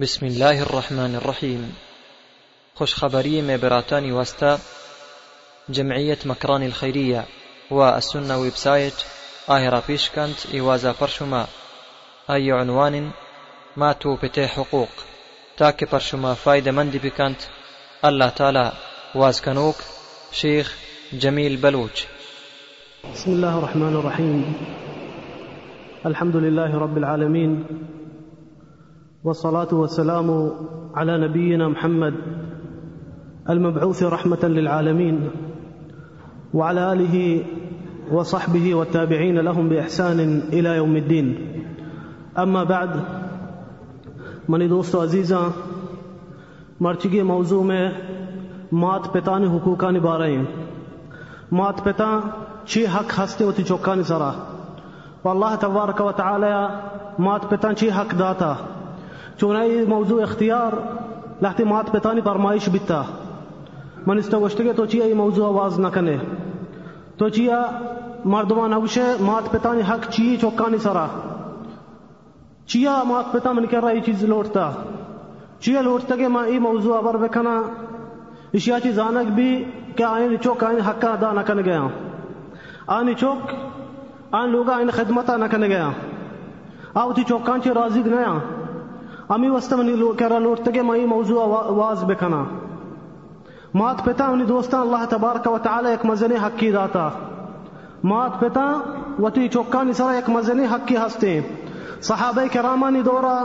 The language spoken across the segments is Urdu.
بسم الله الرحمن الرحیم خوشخبری می براتانی وستا جمعية مكران الخيرية والسنة السنة وبسایت آهرا بيشكانت إوازا پرشما أي عنوان ما تو پته حقوق تاکه پرشما فایده مندی بکند الله تعالى وازكنوك شيخ جميل بلوچ بسم الله الرحمن الرحيم الحمد لله رب العالمين والصلاة والسلام على نبينا محمد المبعوث رحمة للعالمين وعلى آله وصحبه والتابعين لهم بإحسان إلى يوم الدين. أما بعد منی دوستو عزیزاں مرچگی موضوع میں مات پتانی حقوقا نبھا رہے ہیں۔ مات پتا چی حق ہستے ہوتی چوکانی سرا۔ والله تبارك وتعالى مات پتان چی حق داتا۔ چونای موضوع اختیار لحتی مات پتانی فرمایش بیتا۔ من استوشتگه تو چی ای موضوع آواز نکنه تو چیا مردمان اوشه مات پتانی حق چی چوکانی سرا۔ چیا مات پتا من کر رہا یہ چیز لوٹتا۔ چیا لوٹتا کہ ما ای موضوع آور بکنا اشیا چی زانک بھی کہ آئین چوک آئین حق ادا نکن گیا۔ آنی چوک، آن لوگا آئین خدمتا نکن گیا۔ آوتی چوکان چی راضی گنیا امی وسط منی کرا لوٹتا کہ ما موضوع آواز بکنا مات پتا منی دوستان اللہ تبارک و تعالی ایک مزنی حقی داتا۔ مات پتا وتی چوکانی سرا ایک مزنی حقی ہستے۔ صحابہ کرامانی دورا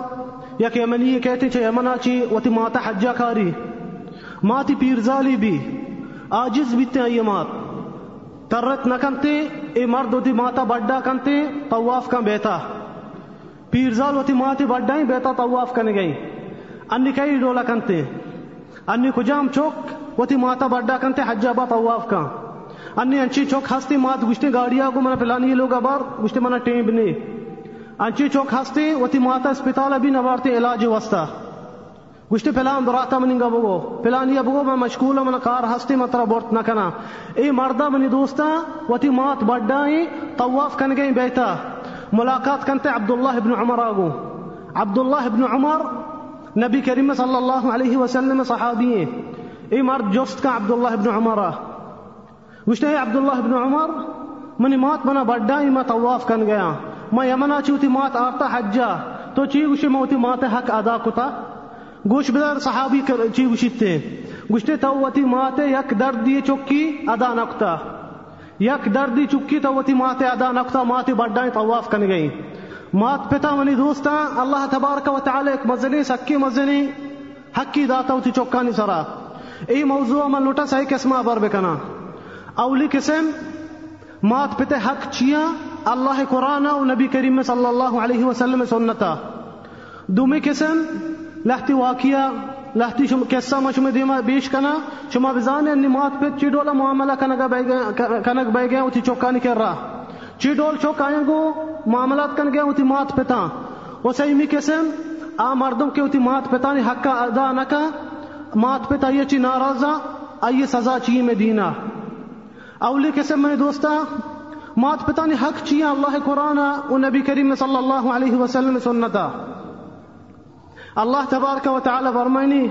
یک یمنی کہتے چھے یمنا چی وتی ماتا حجہ کاری۔ ماتی پیرزالی بھی۔ آجز بیتے ہیں یہ مات۔ ترت نکنتے اے مرد وتی ماتا بڑا کنتے، طواف کن بیتا۔ پیرزال وتی ماتی بڑا ہی بیتا طواف کن گئی۔ انی کئی ڈولا کنتے۔ انی کجام چوک وتی ماتا بڑا کنتے حجہ با طواف کن انی انچی چوک ہستی مات گشتے گاڑیا کو منا پلانی لوگا بار گشتے منا ٹیم بنے انچی چوک ہستی وتی ماتا اسپتال بھی نوارتے علاج وستا گشتے پلان براتا مننگا بگو۔ پلانی بگو میں مشکول من کار ہستی مترا بورت نکنا ای مردا منی دوستا، وتی مات بڑائی طواف کن گئی بیتا۔ ملاقات کنتے عبداللہ ابن عمر آگو عبداللہ ابن عمر نبی کریم صلی اللہ علیہ وسلم صحابی ہیں۔ ای مرد جست کا عبداللہ ابن عمر گشتے عبداللہ ابن عمر، منی مات منا بڑائی میں طواف کن گیا۔ ما یمنا چوتی مات آتا حجا تو چی گوشی موتی مات حق ادا کتا۔ گوش بدر صحابی چی گوشیتے گوشتے تو وتی مات یک درد دی چکی ادا نکتا۔ یک درد دی چکی تو وتی مات ادا نکتا، مات بڑھائی طواف کن گئی. مات پتا منی دوستا، اللہ تبارک و تعالی ایک مزنی سکی مزنی حقی داتا وتی چکانی سرا. ای موضوع من لوٹا صحیح قسمہ بر بکنا. اولی قسم مات پتے حق چیا؟ اللہ قرآن و نبی کریم صلی اللہ علیہ وسلم سنتا. دومی قسم لحتی واقعہ لحتی شما قصہ ما شما دیما بیش کنا، شما بزانے انی مات چی ڈولا معاملہ کنک بے گئے ہوتی چوکانی کر رہا چی ڈول چوک آئیں گو، معاملات کن گئے ہوتی مات پتا و سیمی قسم آ مردم کے ہوتی مات پتانی حق کا ادا نکا مات پتا یہ چی ناراضا آئیے سزا چی میں دینا۔ اولی قسم میں دوستا، مات پتانی حق چیا اللہ قرآن و نبی کریم صلی اللہ علیہ وسلم سنتا۔ اللہ تبارک و تعالی فرمائنی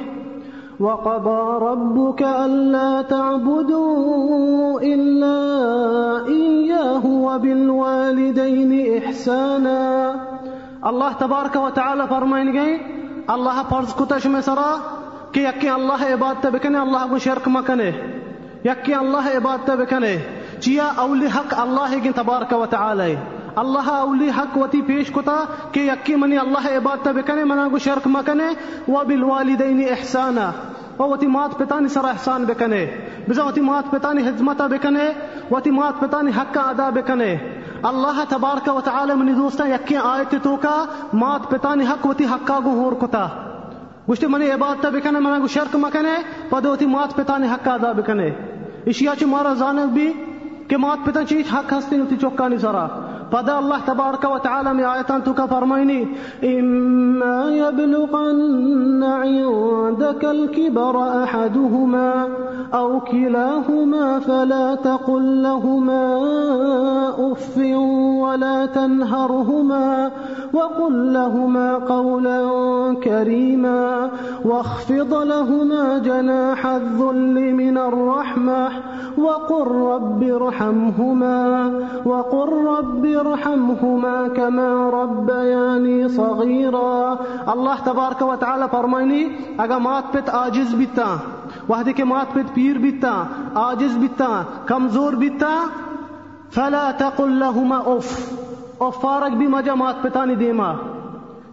وقضى ربك ألا تعبدوا إلا إياه وبالوالدين إحسانا. اللہ تبارک و تعالی فرمائن گئی اللہ فرض کتش میں سرا کہ یکی اللہ عبادت بکنے اللہ کو شرک مکنے یکی اللہ عبادت بکنے چیا اولی حق اللہ کی تبارک اللہ اولی حق وتی پیش کتا کہ یکی منی اللہ عبادت بکنے منا کو شرک مکنے و بالوالدین احسانا۔ و وتی مات پتانی سر احسان بکنے۔ بزا وتی مات پتانی حزمتا بکنے، وتی مات پتانی حق ادا بکنے۔ اللہ تبارک و تعالی منی دوستا یکی آیت تو کا مات پتانی حق وتی حقا گو ہور کتا۔ گوشتی منی عبادت بکنے منا کو شرک مکنے پدوتی مات پتانی حق ادا بکنے۔ اشیا چی مارا زانک بھی کہ مات پتا چیز حق ہستی ہوتی چوکانی Pa الله تبارك وتعالى من آية mi فرميني إما يبلغن عندك الكبر أحدهما أو كلاهما فلا تقل لهما أف ولا تنهرهما وقل لهما قولا كريما واخفض لهما جناح الذل من الرحمة وقل رب ارحمهما وقل رب ارحمهما كما ربياني صغيرا. الله تبارك وتعالى فرماني اگر مات پت عاجز بیتا وحدی کے مات پت پیر بیتا عاجز بیتا کمزور بیتا فلا تقل لهما اف. اور فارق بھی مجا مات پتانی دیما.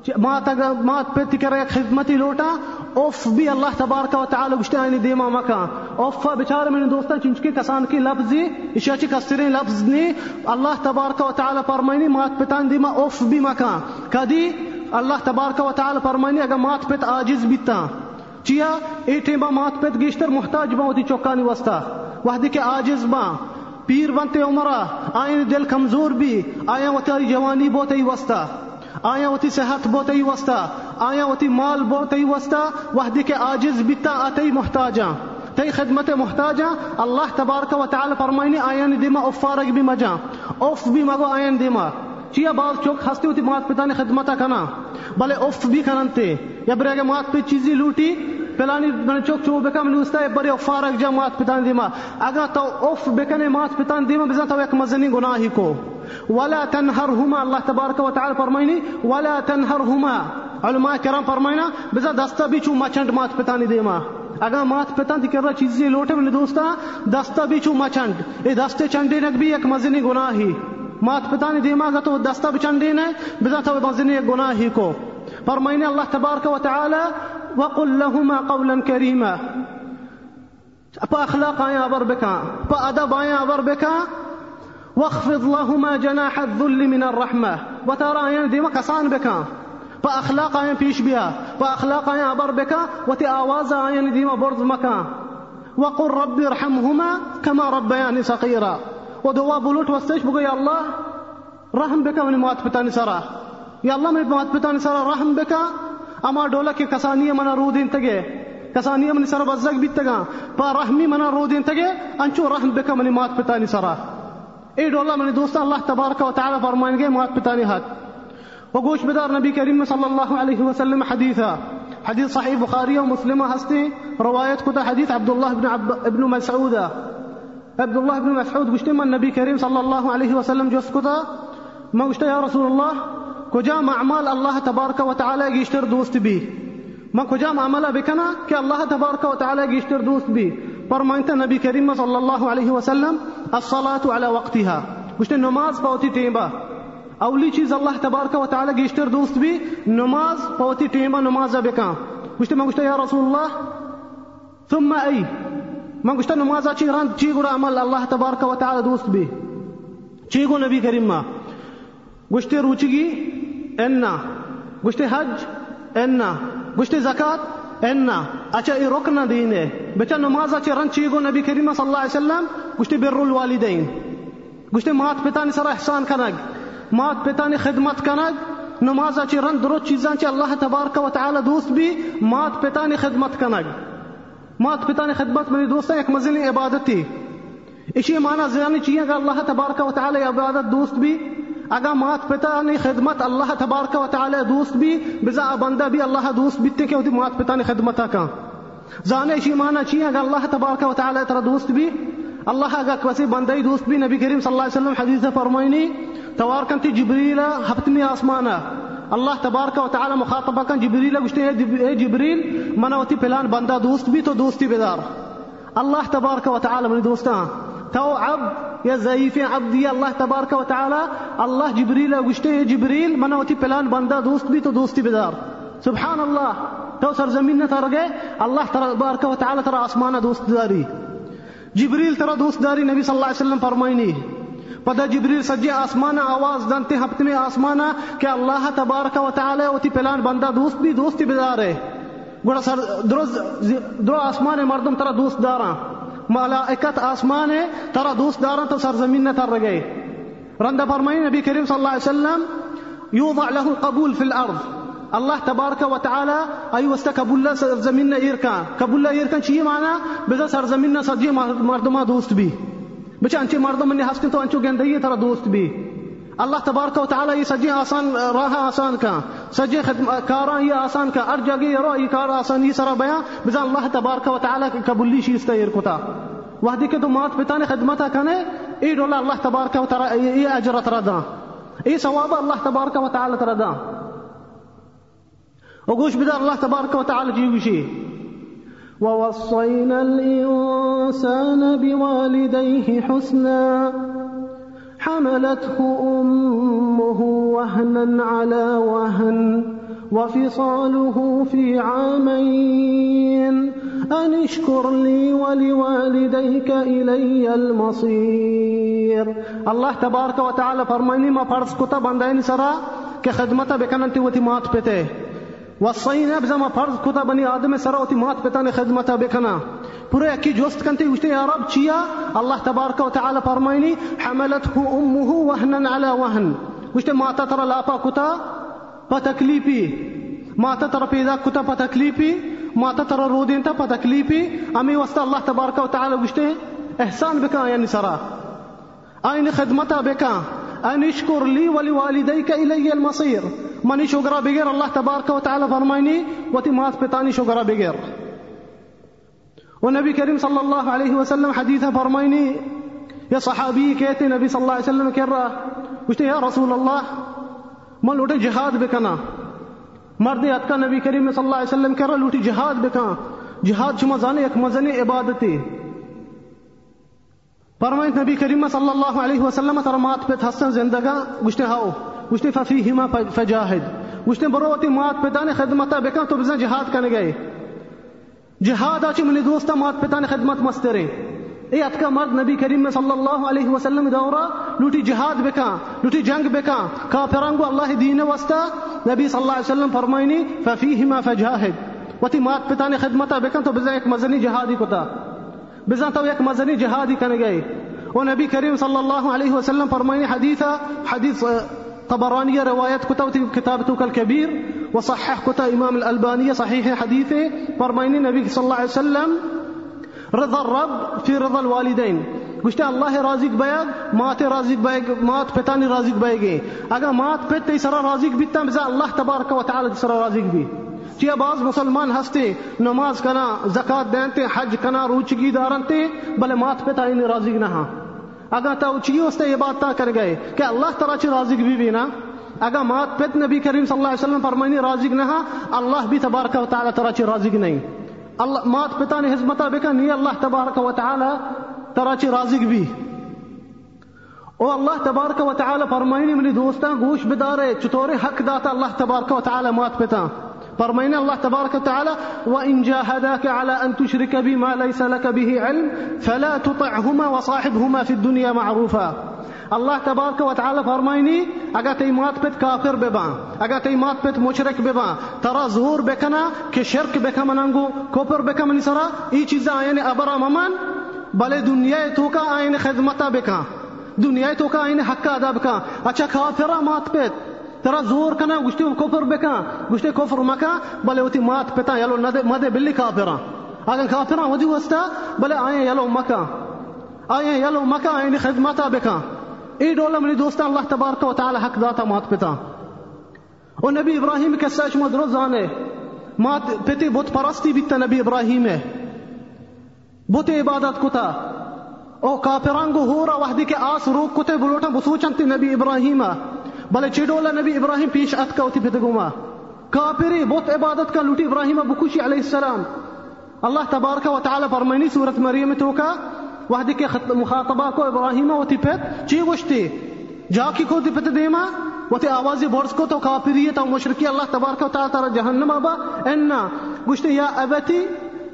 مات اگر مات پت کرے خدمتی لوٹا، اوف بھی اللہ تبارک و تعالی گشتانی دیما مکا اوف بیچارے میں دوستا چنچکی کسان کی لفظی اشیاچی کسرین لفظ نی۔ اللہ تبارک و تعالی فرمائنی، مات پتان دیما اوف بھی مکا کدی؟ اللہ تبارک و تعالی فرمائنی، اگر مات پت عاجز بیتا۔ چیا؟ اے ٹیما مات پت گیشتر محتاج با ہوتی چوکانی وستا وحدی کے عاجز با۔ پیر بنتے عمرہ، آئین دل کمزور بھی، آیا وتی جوانی بہت ہی وستا آیا وتی صحت بہت ہی وستا آیا وتی مال بہت ہی وستا، وحدی کے عاجز بیتا آتی محتاجا تی خدمت محتاجا اللہ تبارک و تعالی فرمائنی آیان دیما افارک بھی مجا اف بھی مگو آیان دیما۔ چیا بال چوک ہستی ہوتی مات پتانی خدمتا کنا۔ بلے اف بھی کننتے یا برے مات پہ چیزی لوٹی، پلانی من چوک چو بکم نوستا بری فارق جا مات پتان دیما۔ اگر تو اف بکنے مات پتان دیما بزن تو ایک مزنی گناہی کو۔ ولا تنهرهما. الله تبارك وتعالى فرمائني ولا تنهرهما. علماء کرام فرمائنا، بزا دستا بھی چو مچنڈ مات پتانی دیما اگر مات پتان دی کر رہا چیزی لوٹے من دوستا دستا بھی چو مچنڈ اے دستے چنڈے نک بھی ایک مزنی گناہی. مات پتانی دیما اگر تو دستا بھی نے، بزا تو مزنی ایک گناہی کو. فرمائني الله تبارك وتعالى وقل لهما قولا كريما. پا اخلاق آیا ابر بکا پا ادب آیا ابر بکا واخفض لهما جناح الذل من الرحمة وترى ديما كسان بكا فأخلاقا اخلاق بها فأخلاقا بیا با اخلاق آيان عبر بکا و تی وقل رب ارحمهما كما ربياني صغيرا. ودوا بلوت واستيش بقى يا الله رحم بك من موات بتاني سرا. يا الله من موات بتاني سرا رحم بك. أما دولا كي كسانية من رودين تجي كسانية من سرا بزق بيتجا. فرحمي من رودين تجي أنشو رحم بك من موات بتاني سرا. اے ڈولا منی دوستا اللہ تبارک و تعالی فرمائیں گے مات پتانی ہاتھ و گوش بدار نبی کریم صلی اللہ علیہ وسلم حدیثا حدیث صحیح بخاری و مسلمہ ہستی روایت کتا حدیث عبداللہ بن, عب... ابن مسعود عبداللہ بن مسعود گشتی من نبی کریم صلی اللہ علیہ وسلم جس کتا ما گشتا یا رسول اللہ کجا معمال اللہ تبارک و تعالی گیشتر دوست بھی ما کجا معاملہ بکنا کہ اللہ تبارک و تعالی گیشتر دوست بھی فرمایند نبی كريم صلى الله عليه وسلم الصلاة على وقتها. گشته نماز پاوتی ٹیمبا اولی چیز الله تبارك وتعالى جيشتر دوست بي نماز پاوتی تيمبا نماز بكا گشته ما گشته یا رسول الله ثم أي ما قشت نماز چی ران چی گوره عمل الله تبارك وتعالى دوست بي چی گو نبی كريم ما؟ قشت روچگی أنا. قشت حج أنا. قشت زكاه انا اچھا ای رکن دینے بچا نماز اچھا رن چیگو نبی کریم صلی اللہ علیہ وسلم گشتے بر الوالدین گشتے مات پتانی سر احسان کنگ مات پتانی خدمت کنگ نماز اچھا رن درو چیزان چی اللہ تبارک و تعالی دوست بھی مات پتانی خدمت کنگ مات پتانی خدمت منی دوستا ایک مزلی عبادتی اسی معنی زیانی چیئے اگر اللہ تبارک و تعالی عبادت دوست بھی اگر مات پتا نے خدمت اللہ تبارک و تعالی دوست بھی، بزا بندہ بھی اللہ دوست بیتے کہ ہوتی مات پتا نے خدمت کا۔ زانے شی مانا چی اگر اللہ تبارک و تعالی ترا دوست بھی، اللہ اگر کسی بندہ دوست بھی نبی کریم صلی اللہ علیہ وسلم حدیث فرمائنی، توار کنتی جبریل ہفتمی آسمانا۔ اللہ تبارک و تعالی مخاطبہ کن جبریل گشتے اے جبریل، منا پلان بندہ دوست بھی تو دوستی بیدار۔ اللہ تبارک و تعالی من دوستان تو عبد یا ضعیف عبد یا اللہ تبارک و تعالی، اللہ جبریل گشتے جبریل منا ہوتی پلان بندہ دوست بھی تو دوستی بیدار۔ سبحان اللہ تو سرزمین نہ تر گئے اللہ تبارک و تعالی ترا آسمان دوست داری۔ جبریل ترا دوست داری، نبی صلی اللہ علیہ وسلم فرمائنی پدا جبریل سجی آسمان آواز دنتے ہفتے میں آسمان کہ اللہ تبارک و تعالی ہوتی پلان بندہ دوست بھی دوستی بیدار ہے۔ گوڑا سر درز درو آسمان مردم ترا دوست داراں۔ ملائکت آسمان ہے ترا دوست دارن تو سرزمین نہ تر گئے رندہ فرمائے نبی کریم صلی اللہ علیہ وسلم يوضع له القبول في الأرض۔ الله تبارك وتعالى أي واستكبل سرزمين إيركان كبل إيركان شيء معنا بذا سرزمين صدق مردما دوست بي بچه أنت مردم من هستن تو أنتو گندهي ترى دوست بي الله تبارك وتعالى يسجي آسان راها آسان كا سجي خدم كارا هي آسان كا أرجع جي كارا آسان يسرا بيا. بزان الله تبارك وتعالى كابولي شيء استير كتا وهذه كده ما تبتاني خدمتها كان إيه دولا الله تبارك وتعالى إيه, إيه أجر تردا. اي سواب الله تبارك وتعالى تردا. وقوش بدا الله تبارك وتعالى جيو شيء ووصينا الإنسان بوالديه حسنا. حملته أمه وهنا على وهن وفصاله في عامين. أن اشكر لي ولوالديك إلي المصير. الله تبارك وتعالى فرماني ما فرض كتا بندين سرا كخدمتا بكننتي وتمات بته وصينا بزما فرض كتا بني آدم سرا وتمات بتان خدمتا بكنا. بريكي جوست كنت وشتي رب تشيا الله تبارك وتعالى فرميني حملته أمه وهنا على وهن. وشتي ما تترى لأبا كتا بتكليبي ما تترى بيدا كتا بتكليبي ما تترى رودين تا بتكليبي أمي وسط الله تبارك وتعالى وشتي إحسان بك يا سرا. أين خدمتا بك أن اشكر لي ولوالديك إلي المصير ماني شكرا بغير الله تبارك وتعالى فرميني وتمات بطاني شكرا بغير ونبي كريم صلى الله عليه وسلم حديثه فرميني يا صحابي كيتي نبي صلى الله عليه وسلم كرة وشتي يا رسول الله ما لوٹے جهاد بکنا۔ مرد اتکا نبی کریم صلی اللہ علیہ وسلم کرا لوٹی جہاد بکا جہاد شما زانے ایک مزنی عبادتی۔ فرمائت نبی کریم صلی اللہ علیہ وسلم ترمات پہ حسن زندگا گشتے ہاؤ گشتے ففیہما فجاہد۔ گشتے بروتی مات پہ خدمتا بکا تو بزن کرنے گئے۔ جہاد آچی منی دوستا مات پتان خدمت مسترے اے اتکا مرد نبی کریم صلی اللہ علیہ وسلم دورا، لوٹی جہاد بکا، لوٹی جنگ بکا۔ کافرانگو اللہ دین وستا نبی صلی اللہ علیہ وسلم فرمائنی ففیہما فجاہد وتی مات پتان خدمتا بکا تو بزن ایک مزنی جہادی کتا۔ بزن تو ایک مزنی جہادی کنے گئے۔ و نبی کریم صلی اللہ علیہ وسلم فرمائنی حدیثا حدیث طبرانية رواية كتاب كتابتك الكبير وصحح كتاب إمام الألبانية صحيح حديثه فرمين النبي صلى الله عليه وسلم، رضا الرب في رضا الوالدين گوشتے اللہ رازق بیگ، مات رازق بیگ، مات پتانی رازق بیگے اگر مات پت تی سرا رازق بیتا بزا اللہ تبارک و تعالی سرا رازق بھی۔ چیا بعض مسلمان ہستے نماز کنا، زکات دینتے، حج کنا، روچگی دارنتے، بلے مات پتا انہیں رازق نہ ہاں۔ اگر تو چیو اس یہ بات تا کر گئے کہ اللہ تعالی چ رازق بھی بھی نا۔ اگر مات پت نبی کریم صلی اللہ علیہ وسلم فرمانی رازق نہ اللہ بھی تبارک و تعالی تعالی چ رازق نہیں۔ اللہ، مات پتا نے حزمتا بکا نہیں اللہ تبارک و تعالی تعالی چ رازق بھی۔ او اللہ تبارک و تعالی فرمانی منی دوستاں، گوش بدارے چطور حق داتا اللہ تبارک و تعالی مات پتا فرمينا الله تبارك وتعالى وإن جاهداك على أن تشرك بما ليس لك به علم فلا تطعهما وصاحبهما في الدنيا معروفا. الله تبارك وتعالى فرميني اگر مات بيت كافر ببا اگر مات بيت مشرك ببا ترى ظهور بكنا كشرك بكمننغو كوبر بكمن سرا اي چيزا يعني ابرا ممان بل دنيا توكا اين خدمتا بكا دنيا توكا اين حق ادب كا اچھا كافر مات بيت مات پت ترى زور كنا گشتي كفر بكا گشتي كفر مكا بل وتي مات بتا يلو ند مد باللي كافرا اگر كافرا ودي وستا بل آيه يلو مكا آيه يلو مكا يعني خدمتا بكا اي دولا من دوستا الله تبارك وتعالى حق ذاتا مات بتا ونبي ابراهيم كساش مدرزانه مات پتی بت پرستی بیتا نبی ابراہیم۔ ہے بت عبادت کتا۔ او کافرانگو ہورا وحدی کے آس روک کتے، بلوٹا بسوچنتی نبی ابراہیمہ بلے چیڈولا نبی ابراہیم پیش آت کا ہوتی پتگوما کافری بہت عبادت کا لوٹی ابراہیم بکوشی علیہ السلام۔ اللہ تبارک و تعالی فرمائنی سورت مریم تو کا وحدی کے مخاطبہ کو ابراہیم ہوتی پت چی گوشتی؟ جا کی کو دی پت دیما وتی آوازی بورس کو تو کافریت و مشرکی اللہ تبارک و تعالی ترى جہنم آبا۔ أنا گوشتی یا ابتی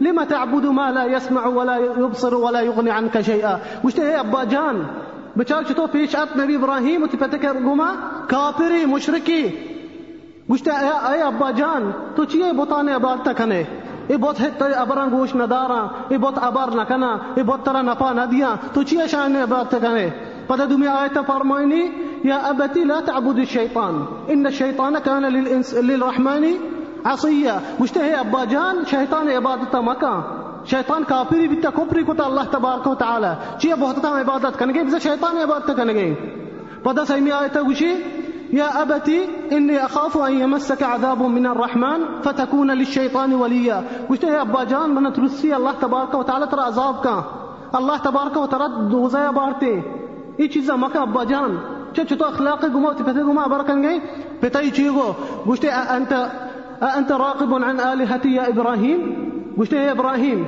لما تعبد ما لا يسمع ولا يبصر ولا يغني عنك شيئا گوشتی اے ابا جان بچار چطور پیش ات نبی ابراہیم و تپتے کر گما؟ کافری مشرکی. گوشتے اے ابا جان تو چیئے بوتانے عبادت کنے اے بہت ہے تے ابران گوش ندارا اے بہت ابار نہ کنا اے بہت ترا نپا نہ تو چیئے شان عبادت کنے پتہ دمی آیت فرمائنی يا أبتي لا تعبد الشيطان إن الشيطان كان للإنس للرحمن عصيا مشتهي أبا جان شيطان عبادة مكان شیطان کافری بھی کفری کو اللہ تبارک و تعالی۔ جی، چیہ بہت عبادت کرنے گے۔ شیطان عبادت کرنے گے۔ پتہ سیمی آیت گوشی يا أبتي إني أخاف أن يمسك عذاب من الرحمن فتكون للشيطان وليا قلت يا أبا جان من ترسي الله تبارك وتعالى ترى عذابك الله تبارك وتعالى دوزايا بارتي اي چیزا مکا ابا جان۔ چه چطور اخلاقی گما تی پتے گما برکن گئی پتائی چیگو گوشتے انت انت راقب عن آلهتي يا ابراهيم گوشتے ہے ابراہیم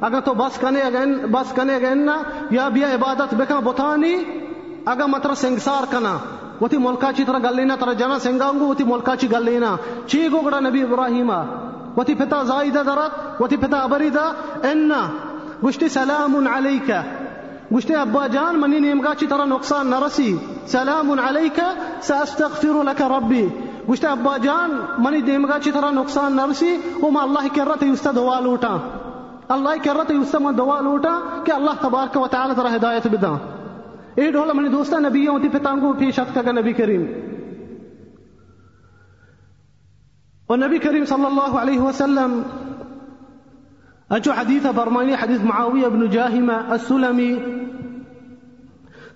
اگر تو بس کنے گن بس کنے گن یا بیا عبادت بکا بوتانی اگر متر سنگسار کنا. وتی ملکاچی تر گلینا تر جنا سنگانگو وتی ملکاچی گلینا چیگو گڑا نبی ابراہیم وتی پتا زائدہ درت وتی پتا ابریدا ان گشتی سلام علیکہ گشتی ابا جان منی نیمگا چی طرح نقصان نرسی. سلام علیکہ ساستغفر لك ربی. گشتی ابا جان منی نیمگا چی طرح نقصان نرسی؟ وما اللہ کرت یستا دعا لوٹا. اللہ کرت یستا من دعا لوٹا کہ اللہ تبارک و تعالی ترہ ہدایت بدا. اے ڈولا منی دوستا نبیوں تی پتانگو پی شک کا نبی کریم. اور نبی کریم صلی اللہ علیہ وسلم اجو حدیث فرمانی حدیث معاویہ بن جاہمہ السلمی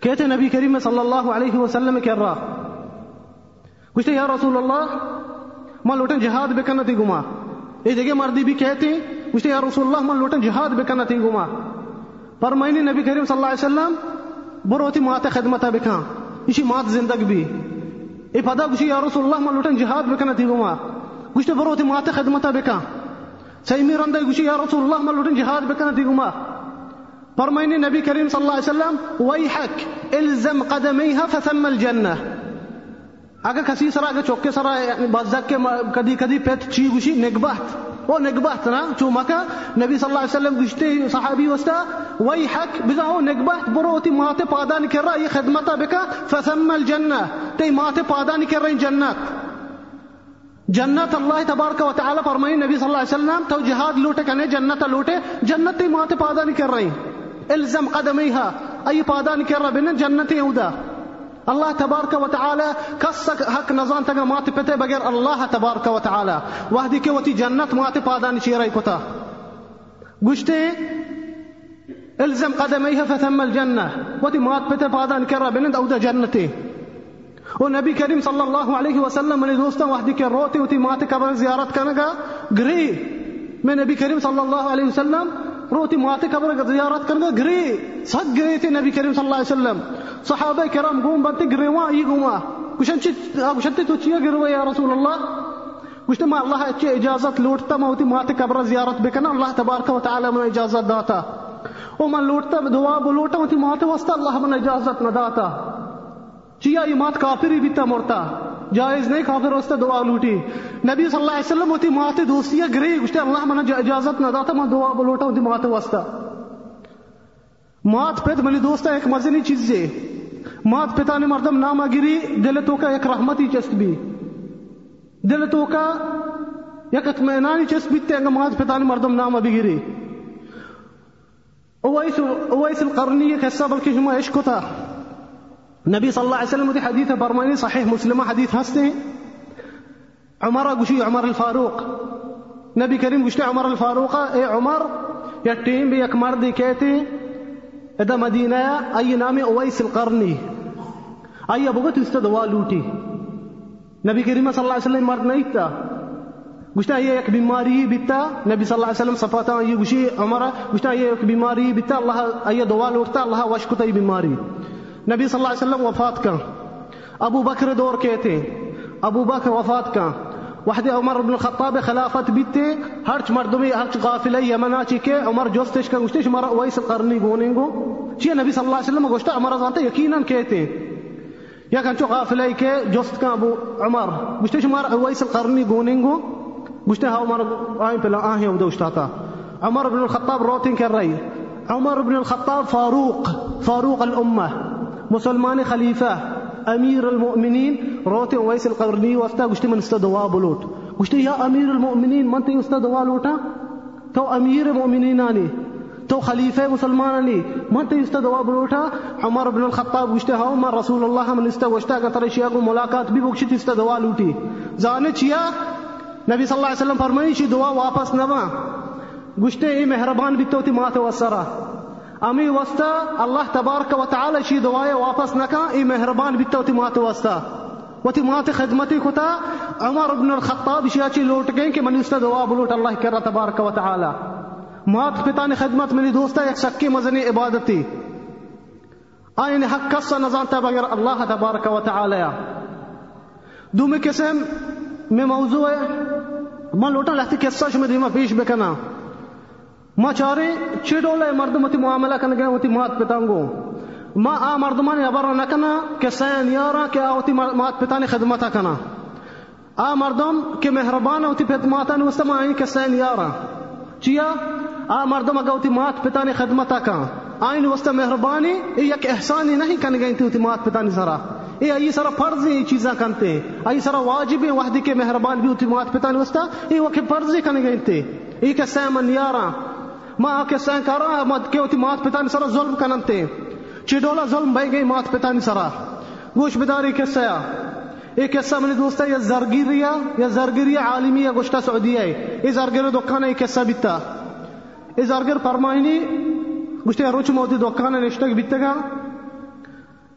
کہتے نبی کریم صلی اللہ علیہ وسلم کہہ رہا. پوچھتے یا رسول اللہ ماں لوٹن جہاد بے کنا تھی گما۔ یہ جگہ مردی بھی کہتے پوچھتے یا رسول اللہ ماں لوٹن جہاد بے کنا تھی گما۔ پر میں نبی کریم صلی اللہ علیہ وسلم بروتی مات خدمت بے کھا اسی مات زندگ بھی۔ اے پدا گوشی یا رسول اللہ ماں لوٹن جہاد بے کنا تھی گما۔ گوشتے بروتی مات خدمت بے کھا سی میر اندر گوشی یا رسول اللہ ماں لوٹن جہاد بے کنا تھی گما۔ پر میں نبی کریم صلی اللہ علیہ وسلم وَيْحَكْ الزم قَدَمَيْهَا فثم الْجَنَّةِ اگر کسی سرا اگر چوکے سرا بازک کے کدی کدی پیت چی گوشی نگبات او نگبات نا، چو مکا نبی صلی اللہ علیہ وسلم گوشتے صحابی وستا ویحک بزا، او نگبات بروتی ماتے پادانی کر رہا یہ خدمتا بکا، فثم الجنہ تی ماتے پادانی کر رہی جنت. جنت اللہ تبارک و تعالی فرمائی، نبی صلی اللہ علیہ وسلم، تو جہاد لوٹے کنے، جنت لوٹے، جنت تی ماتے پادا نہیں کر رہی الزم قدمیہا، ای پادا نہیں کر رہا بین جنت یہودا الله تبارك وتعالى كسك حق نزان تگر مات پتے بغیر الله تبارك وتعالى. وحدی کے وتي جنت مات شي چیرے کوتا گشتي إلزم قدميها فثم الجنة. وتي مراد بتا بادان كرا بنند أو ده جنتي. ونبي كريم صلى الله عليه وسلم من دوستا وحدي كروتي وتي مات كبر زيارت كنغا. غري من نبي كريم صلى الله عليه وسلم روتی مات قبر زیارت کرنے گری، سگ گرے تھے نبی کریم صلی اللہ علیہ وسلم۔ صحابہ کرام گوم بنتے گرے وہاں یہ گوما کچھ تو چیا گرو یا رسول اللہ؟ کچھ ما اللہ اچھی اجازت لوٹتا ما ہوتی مات قبر زیارت بکنا، اللہ تبارک و تعالی من اجازت داتا۔ او من لوٹتا دعا بلوٹا ہوتی مات وستا اللہ من اجازت نہ داتا۔ چیا یہ مات کافری بھی مرتا۔ جائز نہیں، کافر واسطے دعا لوٹی۔ نبی صلی اللہ علیہ وسلم ہوتی مات دوستی گری گشتے، اللہ منا اجازت نہ داتا، میں دعا بلوٹا، ہوتی مات واسطہ۔ مات پیت منی دوستا، ایک مزنی چیز ہے۔ مات پتا نے مردم نام گری، دل تو کا ایک رحمتی چست بھی۔ دل تو کا یک اطمینانی چست بھی تینگا مات پتا نے مردم نام ابھی گری۔ اویس القرنی ایک حصہ، بلکہ شما عشق تھا النبي صلى الله عليه وسلم في حديث برماني صحيح مسلمة حديث هسني عمر قشي عمر الفاروق. نبي كريم قشتي عمر الفاروق اي عمر يتيم بيك مرضي كيتي إذا مدينة أي نامي أويس القرني أي ابوغت استدوا لوتي نبي كريم صلى الله عليه وسلم مرض نيتا. قشتا هي يك بماري بتا نبي صلى الله عليه وسلم صفاتا يقشي عمر قشتا هي يك بماري بتا الله أي دوال وقتا الله واشكتا بماري. نبی صلی اللہ علیہ وسلم وفات کا أبو بکر دور کے تھے أبو بکر وفات کا وحدی عمر بن الخطاب خلافة بيتي. هرش مردمي هرش غافلة يمنا چکے عمر جوستش كوشتش مرة ويس القرني غونينغو تشي النبي صلى الله عليه وسلم غوشتا عمر زانتا يقينا كيتي. يا كان شو غافلة كي. جوست كان أبو عمر. غوشتش قرنی ويس القرني غونينغو غوشتا عمر پہلا بلا آه يوم دوشتاتا عمر بن الخطاب روتين رہی عمر بن الخطاب فاروق. فاروق الأمة. مسلمان خلیفہ، امیر المؤمنین، روتے ویس القرنی وفتا گشتی من استا دعا بلوٹ. گشتی، یا امیر المؤمنین، من تی استا دعا لوٹا؟ تو امیر المؤمنین آنی، تو خلیفہ مسلمان علی من تے استا دعا بلوٹا؟ عمر بن الخطاب گشتے ہاو من رسول اللہ من استا گشتا اگر تر شیعہ کو ملاقات بھی بکشت استا دعا لوٹی. زانے چیا؟ نبی صلی اللہ علیہ وسلم فرمائی شی دعا واپس نما. گشتے ای مہربان بیتو تی مات وسرا امی وستا اللہ تبارک و تعالی شی دعائے واپس نکا ای مہربان بیتو تی مات وستا وتی مات خدمتی کتا عمر بن الخطاب شیعہ لوٹ گئے کہ من استا دعا بلوٹ اللہ کرا تبارک و تعالی مات پتا نے خدمت میری دوست ایک شکی مزنی عبادت تھی آئین حق کسا نزانتا بغیر اللہ تبارک و تعالی دو میں قسم میں موضوع ہے میں لوٹا لہتی قصہ شمی دیما پیش بکنا ما چارے چیڈولے مردمتی معاملہ کن گئے ہوتی مات پتانگو۔ ما آ مردمانی عبر نکنا کہ سین یارا کہ آوتی مات پتانی خدمتا کنا۔ آ مردم کہ مہربان ہوتی پت ماتا نوستا ما آئین کہ سین یارا۔ چیا؟ آ مردم اگا ہوتی مات پتانی خدمتا کا آئین وسط مہربانی یک احسانی نہیں کن گئی تھی مات پتانی سرا۔ اے ای سرا فرض یہ چیزاں کنتے ای سرا واجب ہے وحدی کے مہربان بھی ہوتی مات پتانی وسط ای وکی فرض کن گئی تھی ای کہ سیمن یارا ما کے سین کرا مت کے ہوتی مات پتانی سرا، ظلم کننتے چڈولا ظلم بھائی گئی، مات پتانی سرا۔ گوش بداری کے سیا ایک قصہ منی دوست ہے، یا زرگیریا یا زرگیریا عالمی یا گوشتا سعودیہ ہے۔ یہ زرگیر دکان ہے، ایک قصہ بیتا۔ یہ زرگیر فرمائنی گوشتے روچ موتی دکان ہے نشتگ بیتے گا۔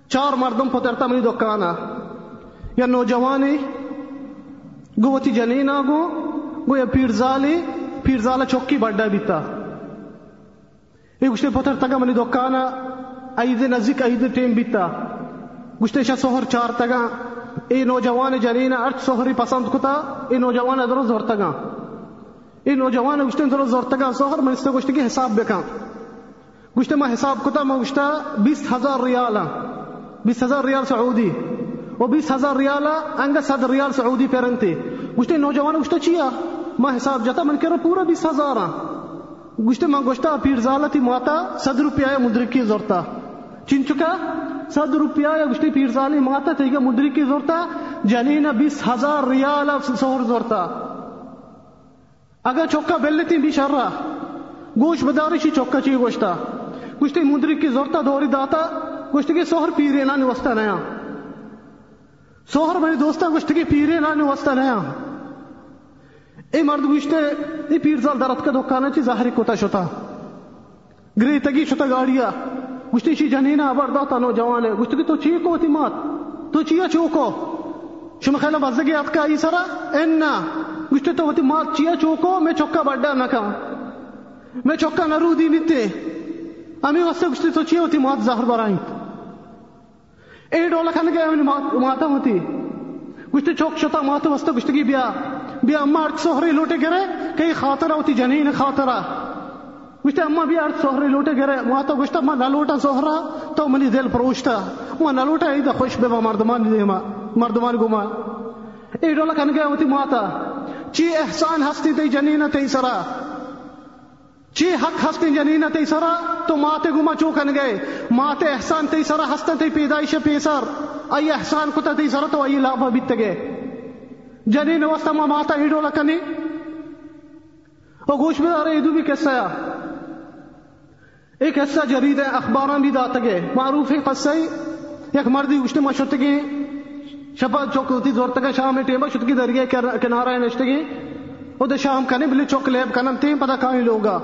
چار مردم پترتا منی دکان یا نوجوانی گو وتی جنینا گو گو یا پیرزالی، پیرزالا چوکی بڑا بیتا۔ گوشتے پترتا گا منی دکان ایدے نزدیک ایدے ٹیم بیتا گوشتے شا سوہر چار تگا ای نوجوان جنین ارچ سوہری پسند کتا ای نوجوان ادرو زورتگا ای نوجوان گشتے ادرو زورتگا سوہر من استے گشتے کی حساب بکا گشتے ما حساب کتا ما گشتا بیس ہزار ریالا بیس ہزار ریال سعودی و بیس ہزار ریالا انگا صد ریال سعودی پیرنتے گشتے نوجوان گشتا چیا ما حساب جاتا من کرا پورا بیس ہزارا گشتے ما گشتا پیرزالتی ماتا، صد روپیہ مدرکی زورتا۔ چین چکا؟ صد روپیہ یا گشتی پیر سالی ماتا تھی کہ مدری کی زورتا، جنین بیس ہزار ریال سہر زورتا۔ اگر چوکا بیلتی بھی شر رہا گوش بداری شی چوکا چی گوشتا۔ گشتی مدری کی زورتا دوری داتا گشتی کی سہر پیرے نانی وستا نیا۔ سہر میری دوستا گشتی کی پیرے نانی وستا نیا۔ اے مرد گوشتے ای پیر سال درد کا دکانا چی ظاہری کوتا شتا گری تگی شتا گاڑیا گشتی چی جنینا برداتا نوجوان ہے گشتی تو چی کو تی مات تو چیا چوکو شما خیلی بزگی اتکا ای سرا اینا گشتی تو تی مات چیا چوکو میں چوکا بڑا نکا میں چوکا نرو دی نیتے امی واسطے گشتی تو چیا تی مات زہر برائیں اے ڈولا کھنے گئے ہمیں ماتا ہوتی گشتی چوک شتا ماتا واسطے گشتی کی بیا بیا اما ارک سوہری لوٹے گرے، کئی خاطرہ ہوتی جنین خاطرہ۔ گشتے اما بھی ارد سوہرے لوٹے گرے، وہاں تو گشتا ما نلوٹا سوہرا تو منی دل پروشتا ما نلوٹا ایدہ خوش بے با مردمان دیما مردمان گما ای ڈولا کن گیا ہوتی ماتا۔ چی احسان ہستی تی جنینہ تی سرا۔ چی حق ہستی جنینہ تی سرا، تو ماتے گما چوکن گئے۔ ماتے احسان تی سرا ہستا تی پیدائش پیسر۔ ای احسان کتا تی سرا، تو ای لابا بیت گئے۔ جنین وستا ما ماتا ای ڈولا کنی۔ اور گوش میں آرہے ایدو بھی کیسا یا۔ ایک قصہ جرید ہے اخباراں بھی داتا گئے۔ معروف ہے قصہ یک مردی گشتے ما شتگی شپا چوک ہوتی زور تک شام میں ٹیبا شتگی دریا کنارہ نشتگی او دے شام کنے بلی چوک لیب کنم تیم پتا کہیں لوگا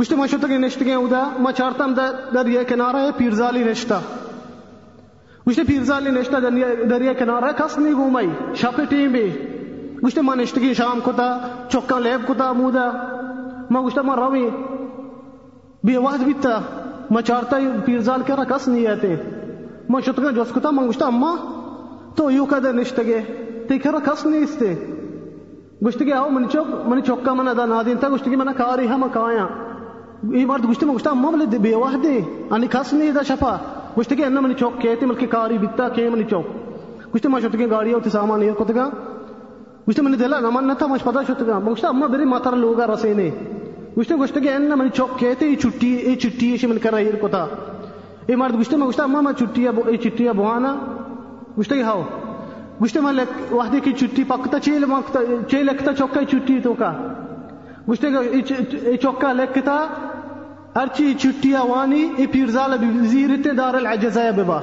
گشتے ما شتگی نشتگی او دا ما چارتم دریا کنارہ ہے پیرزالی نشتا۔ گشتے پیرزالی نشتا دریا کنارہ کس نہیں گومائی شپ ٹیم بھی۔ گشتے ما نشتگی شام کتا چوکا لیب کتا، مودا۔ ما گشتے ما روی بی واحد بیتا۔ ما چارتا پیرزال کرا کس نہیں آتے۔ ما شتگا جوز کتا، ما گشتا اما۔ تو یو کده نشتگے۔ تی کرا کس نہیں استے گشتگی آو منی چوک منی چوکا منا دا نادین تا گشتگی منا کاری ہم کایا ای مرد گشتی ما گشتا اما ملی بی واحد دی انی کس نہیں دا شپا گشتگی انا منی چوک کہتی ملکی کاری بیتا کہ منی چوک۔ گشتی ما شتگی گاڑی ہوتی سامان یہ کتگا گشتی منی دلا نمان نتا ما پتا شتگا ما اما بری ماتر لوگا رسینے گشتے گشتے کہ ان چوک، کہتے یہ چٹی یہ چٹی یہ من کرا یہ کوتا۔ یہ مرد گشتے میں اما ما بوانا گشتے ہاو میں وحدے کی چٹی پکتا، چیل مکتا، چیل لکتا، چوکا چٹی تو کا گشتے یہ چوکا لکتا ارچی چٹیا وانی ای پیرزال زیرتے دار العجزہ ببا.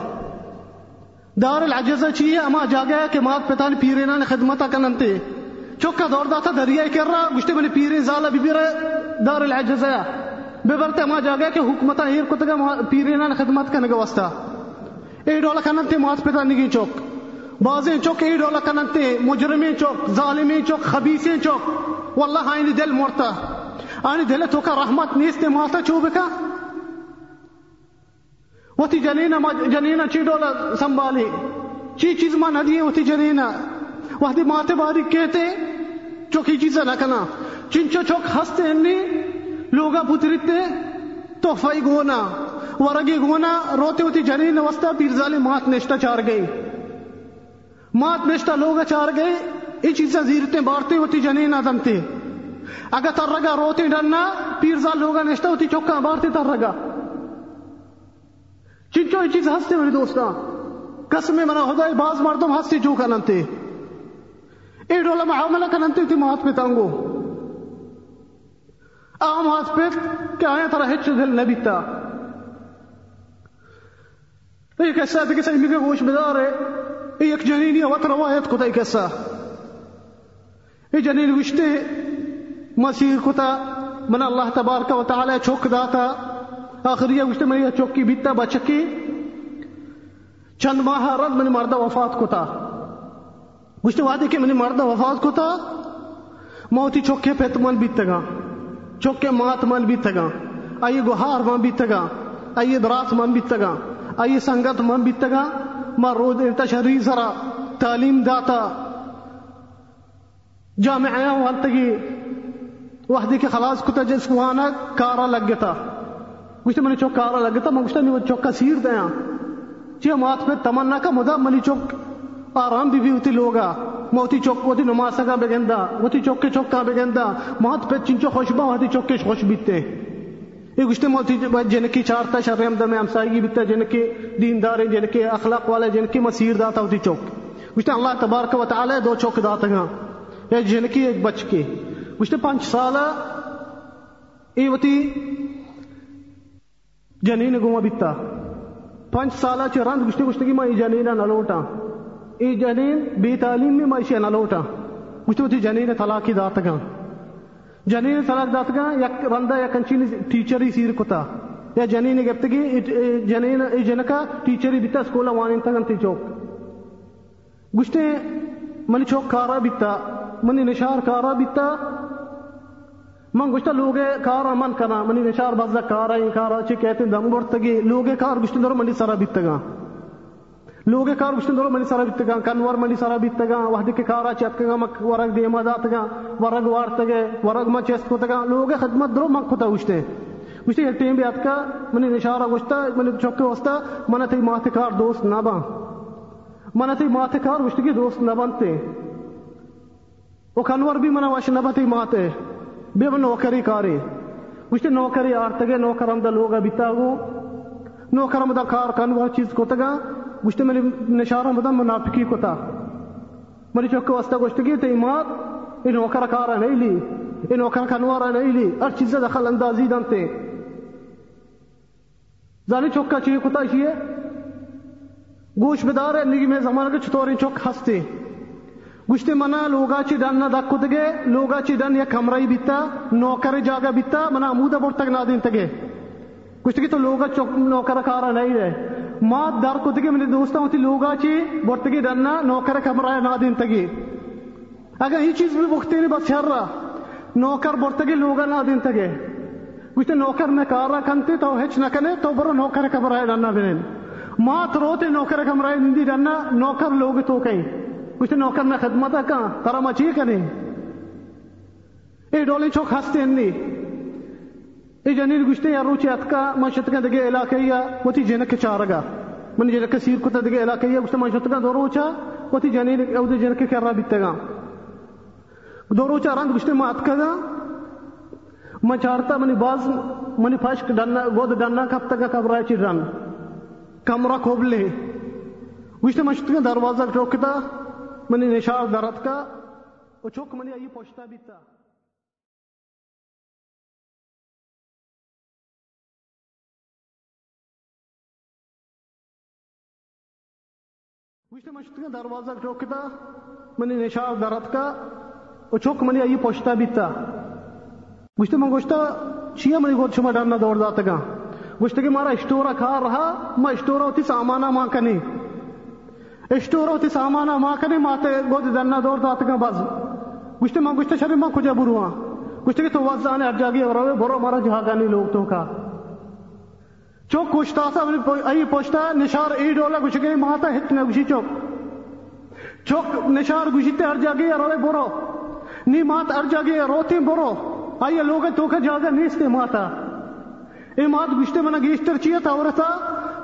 دار العجزہ چیئے اما جاگیا کہ مات پتان پیرینا نے خدمتا کننتے چوکا دور داتا دریائی کر رہا گشتے بنی پیری زالا بی بیر دار العجزہ ببرتے اما جاگیا کہ حکمتا ہیر کتگا پیرینا نے خدمت کنگا وستا اے ڈولا کننتے مات پتان نگی چوک. بازیں چوک اے ڈولا کننتے مجرمیں چوک، ظالمیں چوک خبیثیں چوک. واللہ آئینی دل مرتا آئینی دل تو کا رحمت نیستے ماتا چوبکا وتی جنینا جنینا چی ڈولا سنبھالی چی چیز ما ندیے وتی جنینا وحدی ماتے باری کہتے، چوکی چیزا نکنا چنچو چوک ہستے اننی لوگا پترتے تحفائی گونا۔ ورگی گونا، روتے ہوتی جنین وستا پیرزالی مات نشتا چار گئی۔ مات نشتا لوگا چار گئے یہ چیزیں زیرتے بارتے ہوتی جنین آدمتے اگر تر رگا روتے ڈرنا پیرزال لوگا نشتا ہوتی چوکا بارتے تر رگا۔ چنچو یہ چیز ہستے میرے دوستا قسم منا خدا باز مردم ہستے جو کننتے۔ اے ڈولا معاملہ کننتے تی مات پہ تانگو۔ عام ہاتھ پہ کہ آیا ترہ ہچ دل نبی تا یہ کیسا ہے کہ کیسا امی گوش بدار ہے۔ یہ ایک جنینی وقت روایت کتا ہے کیسا یہ جنین گشتے مسیر کتا، من اللہ تبارک و تعالی چوک داتا، آخری گشتے من یہ چوکی بیتا بچکی چند ماہ رد من مردہ وفات کتا۔ گشتے وعدے کہ من مردہ وفات کتا، موتی چوکے پیت من بیتا گا، چوکے مات من بیتا گا آئیے گوہار من بیتا گا آئیے برات من بیتا گا آئیے سنگت من بیتا گا، ما رود انتشری سرا تعلیم داتا۔ جامعہ والتگی وحدی کے خلاص کتا، جس وانا کارا لگ گتا گوشتے منی چوک کارا لگ گتا میں گوشتے نہیں وہ چوکا سیر دیا۔ چیہ مات پہ تمنا کا مدہ منی چوک آرام بھی بھی ہوتی لوگا۔ موتی چوک ہوتی نماز سگا بگندا ہوتی چوک کے چوکا بگندا مات پہ چنچو خوشبا ہوتی چوک کے خوش بیتے۔ یہ گشتے موتی جن کی چارتا شرم دم ہمسائیگی بیتا جن کے دیندار جن کے اخلاق والے، جن کی مسیر داتا ہوتی چوک۔ گشتے اللہ تبارک و تعالی دو چوک داتا گا۔ ایک جن کی ایک بچ کے۔ گشتے پانچ سالہ ای وتی جنین گوما بیتا۔ پانچ سالہ چھ رند گشتے گشتے کی ما ای جنین نلوٹا۔ ای جنین بی تعلیم میں ما ایشی نلوٹا۔ گشتے وتی جنین طلاقی داتا گا جنین طلاق داتا گا یک رندہ یا کنچین ٹیچری سیر کتا۔ یا جنین گفتگی جنین، ای جنکا ٹیچری بیتا سکولا وانین تگنتی چوک۔ گشتے منی چوک کارا بیتا، منی نشار کارا بیتا من گشتا لوگے کارا من کنا، منی نشار بازا کارا این کارا چی کہتے ہیں دم برتگی لوگے کار گشتے دورو منی سرا بیتگا لوگے کار گشتے دورو منی سرا بیتگا کنور منی سرا بیتگا وحدی کے کارا چتگا مک ورگ دیما داتگا ورگ وارتگے، ورگ ما چیست کتگا لوگے خدمت درو من کتا گشتے گشتے ایک ٹیم بیات کا منی نشارا گشتا منی چوکے وستا منی تی ماتے کار دوست نبا منی تی ماتے کار گشتے دوست نبانتے وہ کنور بھی منہ واش نبتی ماتے بے نوکری کاری۔ گشتے نوکری آرتگے نوکرم دا لوگا بیتاگو۔ نوکرم دا کار کنور چیز کتگا گشتے منی نشارم دا منافقی کتا منی چوکے وستا گشتے کی تی مات این نوکر کارا نہیں لی۔ این نوکر کنوارا نہیں لی۔ ہر چیز دخل اندازی دانتے زانی چوکا چیئے کتا چیئے گوش بدار ہے نگی میں زمانہ کے چطوری چوک ہستے۔ گشتے منا لوگا چی ڈن نہ دکو دگے لوگا چی ڈن یا کمرائی بیتا، نوکر جاگا بیتا، منا عمودہ بورت تک نہ دین تگے گشتے کی تو لوگا چوک نوکر کارا نہیں رہے۔ مات دار کو دگے میرے دوستا ہوتی لوگا چی بورت گی ڈن نہ نوکر کمرائی نہ دین تگے اگر یہ چیز بھی بختے نہیں، بس ہر رہا نوکر بورت گی لوگا نہ دین تگے گشتے نوکر میں کارا کنتے، تو ہچ نہ کنے، تو برو نوکر کمرائی ڈن نہ بنین مات روتے نوکر کمرائی نندی ڈن نہ، نوکر لوگ تو کہیں۔ کچھ نوکر میں خدمت کا ترا مچی کرے اے ڈولی چوک ہستے ہنی اے جنین گشتے یا روچے اتکا منشت کا دگے علاقے یا وہ تی جنک چارگا۔ من جنک سیر کتا دگے علاقے یا گشتے منشت کا دو روچا وہ تی جنین او دے جنک کر رہا بیتے گا۔ دو روچا رند گشتے ما اتکا گا۔ من چارتا منی باز، منی پاشک ڈننا، گود ڈننا کب تک کب چی رن۔ کمرہ کھوبلے گشتے منشت کا دروازہ ٹوکتا۔ من نشاط دردka uçuk من ayı poşta مشت مشتگا دروازہ ٹوکتا منی نشار درد کا اچوک منی آئی پوچھتا بیتا گشتے من گوشتا چیا منی گود شما ڈرنا دور داتا گا گشتے کہ مارا اسٹورا کھا رہا ما اسٹورا ہوتی سامانا ماں کنی اشتورا سامانا ماں کنی ماتے گوشت درنا دوڑ باز گوشت من گوشت شری ماں کجا بروا گوشت کہ تو وزانے ار جاگی برو مارا جہاگانی لوگ تو کا چوک کشتا سا ای پوشتا نشار ای ڈولا گوش گئی ماتا ہت نہ گوشی چوک چوک نشار گوشیتے ار جاگی روے برو نی مات ار جاگی روتی برو آئیے لوگ تو کا جاگا نیستے ماتا اے مات گشتے منا گیشتر تا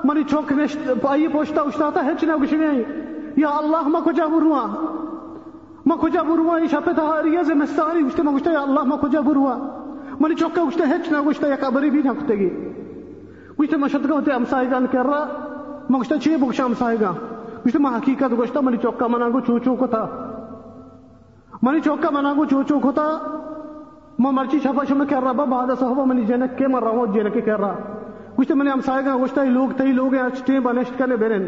منی چوک نشت آئیے پوشتا اشتا تا ہچ نہ گوشی نہیں یا اللہ ما کجا بروا ما کجا بروا ای شپے تا ریاض مستاری گشتے ما گشتے یا اللہ ما کجا بروا منی چوک کا گشتے ہچ نہ گشتے یا قبری بھی نہ کتے گی۔ گوشت مشد کا ہوتے امسائے گان کر رہا۔ ما گوشتا چیئے بکشا امسائے گا۔ گوشت ما حقیقت گوشتا منی چوکا منا گو چوچو کو تھا۔ منی چوکا منا گو چوچو کو تھا ما مرچی چھپا شما کر رہا با بعد صحبہ منی جنک کے مر رہا ہوں جنک کے کر رہا گوشت منی امسائے گا گوشتا ہی لوگ تئی لوگ ہیں اچھ ٹیم بنشت کرنے بیرن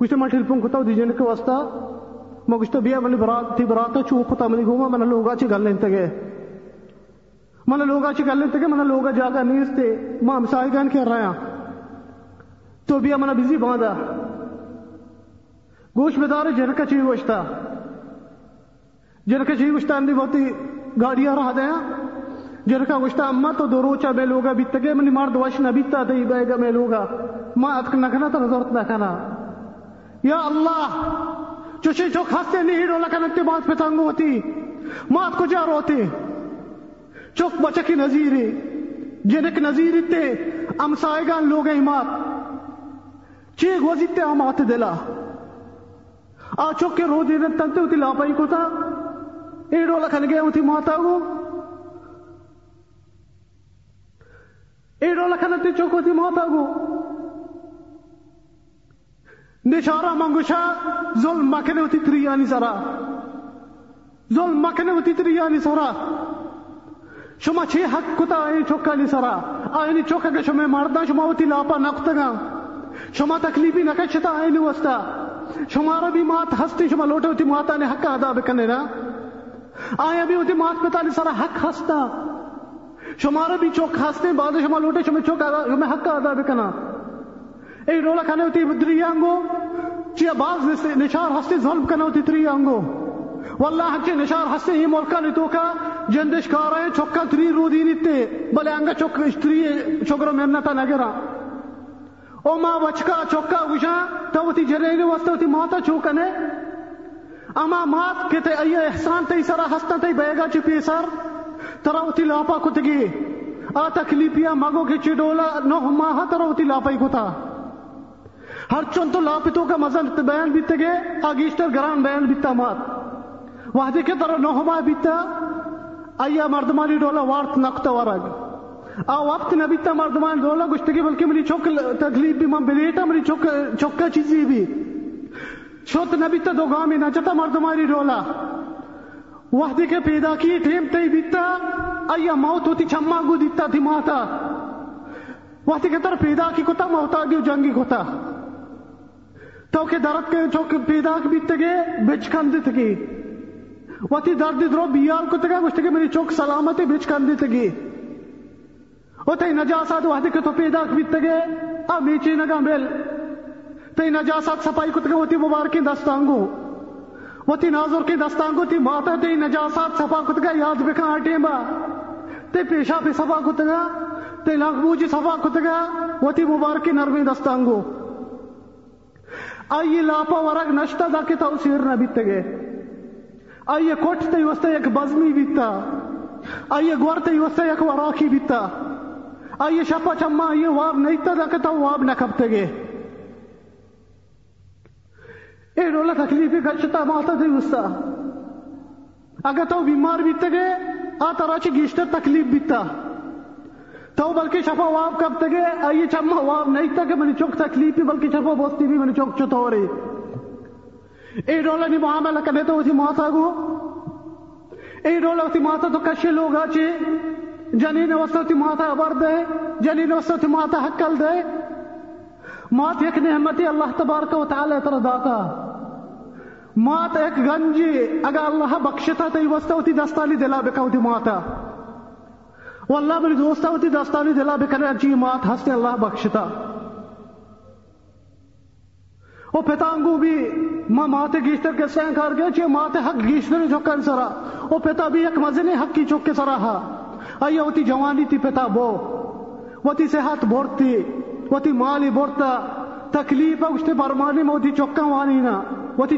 گوشت ما ٹھلپن کتا دی جنک کے واسطہ ما گوشتا بیا منی برات تھی براتا چو کتا منی گوما منی لوگا چی گل لینتے گئے من لوگا چی گل لینتے گئے من لوگا جاگا نیستے ما امسائے گان کر رہا تو بیا منی بزی باندھا۔ گوش بدار جنک چی گوشتا جنک چی گوشتا اندی بہتی گاڑیاں رہا دیا جنکا گوشتا اما تو دو روچا بے لوگا بیت منی مار دوش نہ بیتا تی بے گا میں لوگا۔ ما اتک نکنا تا نظرت نکنا یا اللہ چوشی جو خاستے نہیں رو لکن انتی بات پہ تنگو ہوتی، ما ات کو جا روتے۔ چوک بچکی نظیری، جنک نظیری تے امسائے گان لوگ ایمات۔ چیک وزیتے آمات دلا۔ آ چوک کے رو دینے تنتے ہوتی لاپائی کو تھا ایڈو لکھن گئے ہوتی ماتا گو ایڈو لکھن تی چوک ہوتی ماتا گو نشارہ منگوشا ظلم مکنے ہوتی تریانی سرا ظلم مکنے ہوتی تریانی سرا شما چھ حق کتا آئین چوکا لی سرا آئین چوکا کہ شما مردان شما ہوتی لاپا نکتگا شما تکلیفی نکشتا آئین وستا شمارا بھی مات ہستی، شما لوٹے ہوتی ماتا نے حق ادا بکنے نا آیا بھی ہوتی مات پتا نے سارا حق ہستا۔ شمارا بھی چوک ہستے بعد شما لوٹے، شما چوک ادا شما حق ادا بکنا اے رولا کھانے ہوتی بدری آنگو۔ چیا باز نشار ہستے ظلم کنا ہوتی تری آنگو۔ واللہ حق نشار ہستے ہی ملکا نے تو کا جندش کار ہے چوکا تری رو دینی تے بلے آنگا چوک تری چوکرو مرنتا نگرا او ما بچکا چوکا گوشا توتی جرینی واسطوتی ماتا چوکنے اما مات کتے ای احسان تی سرا ہستا تی بیگا چی پیسر تراوتی لاپا کتگی. آ تکلیپیا مگو کی چڈولا نو ماہ تراوتی لاپائی کتا. ہر چون تو لاپتوں کا مزن بیان بیتے گے، آگیشتر گران بیان بیتا مات. وحدی کے طرح نو ماہ بیتا ایا مردمانی ڈولا وارت نقطہ ورگ آ وقت نبی تا مردمان دولا گشتگی، بلکہ میری چوک تکلیف بھی من بلیٹا میری چوک چوکا چیزی بھی. شوت نبی تا دو گامی نجتا مردمانی دولا وحدی کے پیدا کی ٹھیم تی بیتا ایا موت ہوتی چما گو دیتا تھی ماتا وحدی کے تر پیدا کی کتا موتا گیو جنگی کتا۔ تو کے درد کے چوک پیدا کی بیتے گے بچ کندت گی۔ وحدی درد درو بیار کتا گا گشتگی میری چوک سلامتی بچ کندت گی۔ و تی نجاسات وحدی که تو پیدا کی بیتگه آ میچی نگم بل تی نجاسات صفائی کتگه و تی مبارکی دستانگو۔ و تی نازر کی دستانگو تی ماتا تی نجاسات صفا کتگه یاد بکن آٹیم با۔ تی پیشا پی صفا کتگه تی لغبوجی صفا کتگه و تی مبارکی نرمی دستانگو۔ آئی لاپا ورگ نشتا دا که تا سیر نبیتگه آئی کوٹ تی وستا یک بزمی بیتا۔ آئی گور تی وستا یک وراکی بیتا۔ آئیے شپا چما آئیے واب نہیں تا دا کے دکتا واب نہ کبتے گے اے رولا تکلیفی گشتا ماتا دی وستا اگر تو بیمار بیتے گے آ تراچی گیشتر تکلیف بیتا۔ تو بلکہ شفا واب کبتے گے، آئیے چما واب نہیں تا منی چوک تکلیفی، بلکہ شفا بوستی بھی منی چوک چتو رہی اے رولا نی معاملہ کرنے تو اسی ماتا گو۔ اے رولا اسی ماتا تو کشے لوگ آچے۔ جنین وسطی ماتا ابر دے۔ جنین وسطی ماتا حقل دے۔ مات یک نعمتی اللہ تبارک و تعالی تر داتا۔ مات ایک گنجی اگر اللہ بخشتا تی وستا ہوتی دستانی دلا بکا ہوتی ماتا واللہ بلی دوستا ہوتی دستانی دلا بکنے اچھی مات ہستے اللہ بخشتا وہ پتانگو بھی ماں ماتے گیشتر کے سین کار گئے چھے ماتے حق گیشتر چوکن سرا وہ پتا بھی ایک مزنے حق کی چوک کے سرا ہا آئیے ہوتی جوانی تی پتا بو وہ تی صحت بورتی وہ تی مالی بورتا تکلیف اشتے برمانی موتی چوکا وانی نا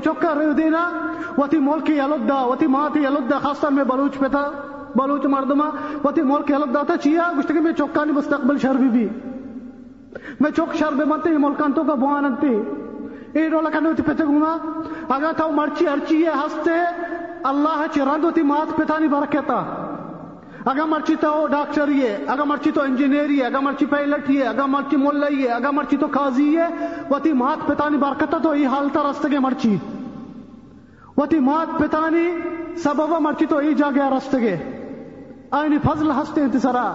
چوکا ریو دینا وہ تی ملکی یلدہ وہ تی ماتی یلدہ خاصا میں بلوچ پتا، بلوچ مردما وہ تی ملکی یلدہ تا چیا اشتے کہ میں چوکا نہیں مستقبل شربی بھی میں چوک شربے مانتے ملکان تو کا بوان بواننتی اے رولا کنو تی پتے گونا اگر تاو مرچی ارچی ہے، ہستے، اللہ چی تی مات پتانی برکتا۔ اگر مرچی تو ڈاکٹر ہے، اگر مرچی تو انجینئر ہے، اگر مرچی پائلٹ ہے، اگر مرچی مولئی ہے، اگر مرچی تو قاضی ہے، وتی مات پتانی برکتا تو ای حالتا رستگے مرچی۔ وتی مات پتانی سبب مرچی تو ای جاگے رستگے۔ آئینی فضل ہستے انتی سرا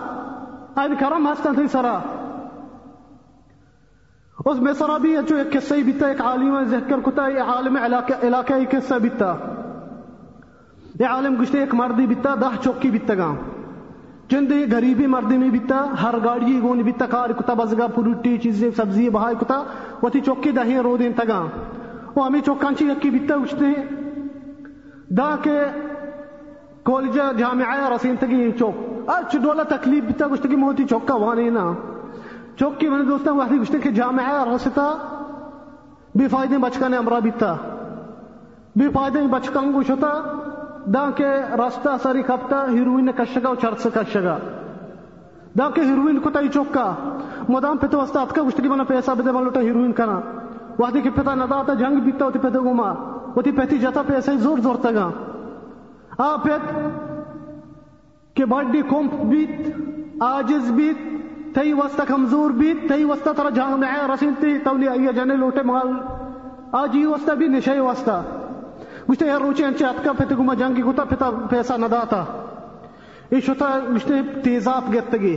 آئینی کرم ہستے انتی سرا۔ اس میں سرا بھی جو ایک قصہ بیتا، ایک عالم ذکر کتا یہ عالم علاقہ قصہ بیتا۔ یہ عالم گشتے ایک مردی بیتا، دہ چوکی بیتا گا چند غریبی مردی میں بیتا ہر گاڑی گونی بیتا کار کتا، بزگا پروٹی چیزیں، سبزی بہائی کتا وہ چوکی دہیں رو دین تگا۔ وہ ہمیں چوکانچی یکی بیتا گشتے دا کے کالجہ، جامعہ رسین تگی چوک۔ اچھ دولا تکلیف بیتا گشتے کی موتی چوکا وانی نا۔ چوکی میں دوستا وحدی گشتے کہ جامعہ رستا۔ بے فائدے بچکانے امرا بیتا بے فائدے بچکان گوشتا۔ دا کے راستہ ساری کپتا ہیروین کشگا و چرس کشگا۔ دا کے ہیروین کتا چوکا۔ مدام پتہ وستا اتکا گشتگی منا پیسہ بدے مالوٹا ہیروین کنا۔ وحدی کے پتہ ندا تا جنگ بیتا ہوتی پتہ گوما۔ ہوتی پہتی جاتا پیسہ زور زور تگا۔ آ پیت کہ باڈی کومپ بیت، آجز بیت تئی وستا کمزور بیت تئی وستا ترا جامعہ رسین تی تولی آئیہ جانے لوٹے مال۔ آج یہ وستا بھی نشے وستا گشتے یار روچے انچے اتکا پیتے گما جنگی گتا پیتا پیسہ نداتا یہ شتا گشتے تیزاب گتگی۔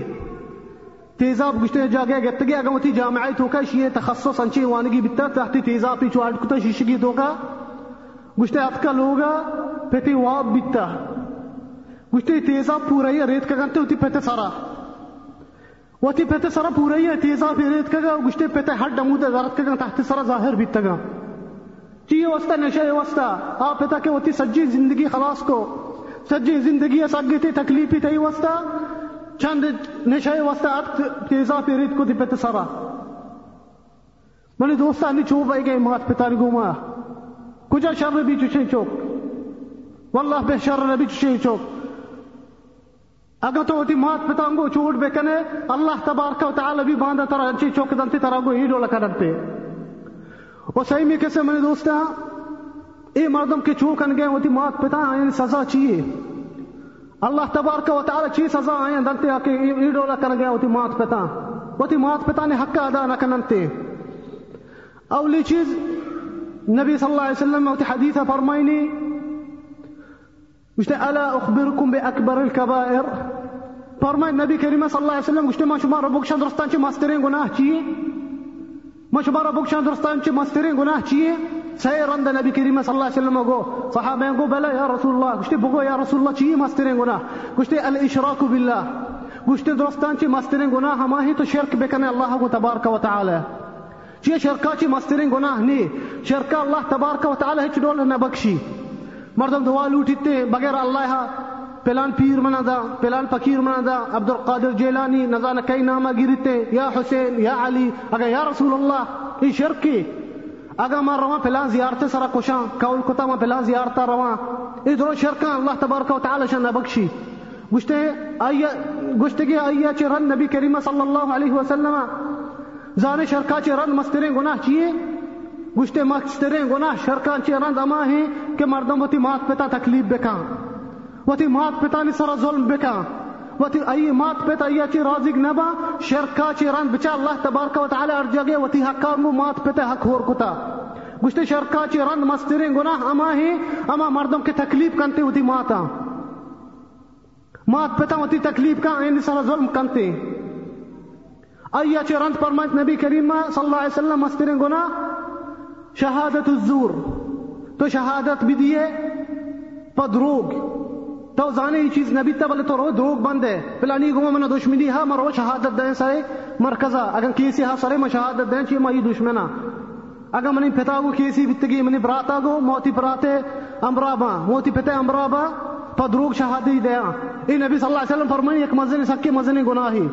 تیزاب گشتے جاگے گتگی۔ اگر وتی جامعی توکا شیئے تخصص انچے وانگی بیتا تحتی تیزاب پیچو آڈ کتا شیشگی توکا گشتے اتکا لوگا پیتے واب بیتا گشتے تیزاب پورا ہی ریت کا گنتے ہوتی پیتے سارا۔ وتی پیتے سارا پورا ہی تیزاب ریت کا گا گشتے پیتے ہر ڈمود درد کا گن تحت سارا ظاہر بیتا گا چیئے وستا نشے وستا آپ پتا کہ ہوتی سجی زندگی خلاص کو۔ سجی زندگی سگی تھی، تکلیفی تھی وستا چند نشے وستا آپ تیزا، پیریت کو دی پتا سارا منی دوستا نی چوب آئی گئے مات پتا گوما۔ کجا شر بھی چوشے چوک؟ واللہ بے شر بھی چوشے چوک۔ اگر تو ہوتی مات پتانگو چوٹ بے کنے، اللہ تبارک و تعالی بھی باندھا ترا انچی چوک دنتی ترا گو ہیڈو لکا دنتے وہ صحیح میں کیسے میں نے دوستا اے مردم کے چوکن گئے ہوتی مات پتا یعنی سزا چاہیے اللہ تبارک و تعالی چی سزا آئیں دنتے آکے ایڈولا کر گئے ہوتی مات پتا۔ ہوتی مات پتا نے حق ادا نہ کننتے اولی چیز نبی صلی اللہ علیہ وسلم ہوتی حدیث فرمائنی مشتے الا اخبرکم بے اکبر الكبائر۔ فرمائن نبی کریم صلی اللہ علیہ وسلم مشتے ما شما ربک شندرستان چی مسترین گناہ چیئے؟ ما شما ربک شندرستان چی؟ مسترین گناہ چیئے سہی رند نبی کریم صلی اللہ وسلم گو صحابہ گو بلا یا رسول اللہ گشتے بگو یا رسول اللہ چیئے مسترین گناہ گشتے الاشراک باللہ گشتے درستان چی؟ مسترین گناہ ہما ہی تو شرک بکنے اللہ کو تبارک و شرکا؟ چی؟ مسترین گناہ نی. شرکا اللہ تبارک و تعالی ہچ دول نہ بخشی مردم دعا لوٹیتے، بغیر اللہ پلان پیر منا دا، پلان فقیر منا دا عبد القادر جیلانی نزان کئی نامہ گرتے یا حسین، یا علی اگر یا رسول اللہ یہ شرک کی؟ اگر ما رواں پلان زیارت سرا کشاں کول کتا ما پلان زیارتا رواں یہ دونوں شرکاں، اللہ تبارک و تعالی شان بخشی گشتے آیا گشتے کی آیا چی رن نبی کریم صلی اللہ علیہ وسلم۔ زانے شرکا چی رن مسترین گناہ چیئے۔ گشتے مسترین گناہ شرکا چی رن اما ہیں کہ مردم وتی مات پتا تکلیف بکان وتی مات پتا نی سر ظلم بکان وتی ای مات پتا ای چی رازق نبا. شرکا چی رن بچا اللہ تبارک و تعالی ارجگے وتی حقا مو مات پتا حق ہور کتا. گشتے شرکا چی رن مسترین گناہ اما ہیں اما مردم کے تکلیف کنتے وتی ماتا. مات پتا وتی تکلیف کا این سر ظلم کنتے. ایا چی رند فرمائت نبی کریم صلی اللہ علیہ وسلم مسترین گناہ. شہادت الزور. تو شہادت بھی دیے پدروگ تو زانے یہ چیز نبی تا بلے تو رو دروگ بند ہے پلانی گو من دشمنی ہا مرو شہادت دیں سرے مرکزا اگر کیسی ہا، سرے میں شہادت دیں چیئے مائی دشمنا اگر منی پتا گو کیسی بتگی منی براتا گو، موتی پراتے امرابا۔ موتی پتے امرابا، تو پدروگ شہادی دیا۔ ای نبی صلی اللہ علیہ وسلم فرمانی ایک مزنی سکی مزنی گناہی۔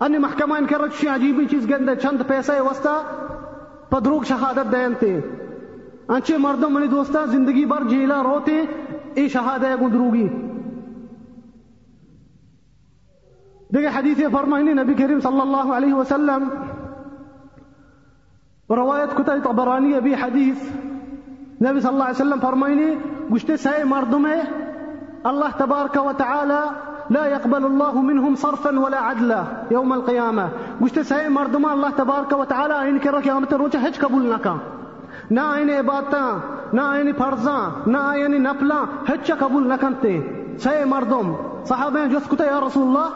انی محکمہ ان کے رچی عجیبی چیز گندے، چند پیسے وستا پدروگ شہادت دین تے۔ انچے مردم منی دوستا، زندگی بر جیلا روتے ای شہادہ گندروگی دیکھے حدیث فرمائنی نبی کریم صلی اللہ علیہ وسلم. روایت کتا طبرانی ابھی حدیث نبی صلی اللہ علیہ وسلم فرمائنی گشتے سائے مردم ہے اللہ تبارک و تعالی لا يقبل الله منهم صرفا ولا عدلا يوم القيامة. گشتے سائے مردم اللہ تبارک و تعالی ان کے قیامت روچہ ہج قبول نہ عبادتاں نايني فرزا نايني نپلا هتش قبول نكنتي سي مردم صحابين جسكت یا رسول الله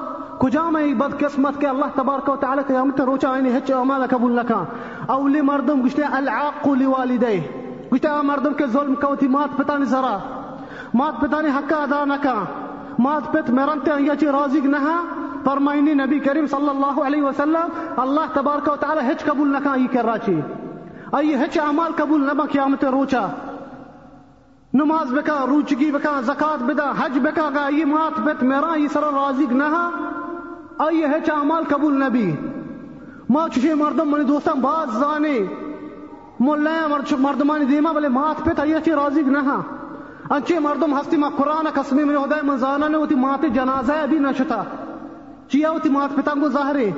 كجام بد قسمت كي الله تبارك وتعالى قيامت روچا عيني هتش اعمال قبول لك أو لي مردم قلت العاق لوالديه قلت مردم كظلم كوتي مات بتاني زرا مات بتاني حق ادا نكا مات بت مرنت يجي راضی نہ فرمايني نبی کریم صلی اللہ علیہ وسلم اللہ تبارک و تعالی هج قبول نكا يكراچي ای هج اعمال قبول نبا قیامت روچا. نماز بکا، روچگی بکا، زکات بدا، حج بکا، گا، یہ مات بت، میرا یہ سر رازق نہ آئی ہچ اعمال قبول نبی۔ ما چشے مردم منی دوستان باز زانے۔ مولا مردمانی دیما بلے مات پت آئی ہچ رازق نہ انچے مردم ہستی ما قرآن قسمی من ہدای من زانا نے ہوتی مات جنازہ ابھی نشتا۔ چیا ہوتی مات پتا کو ظاہرے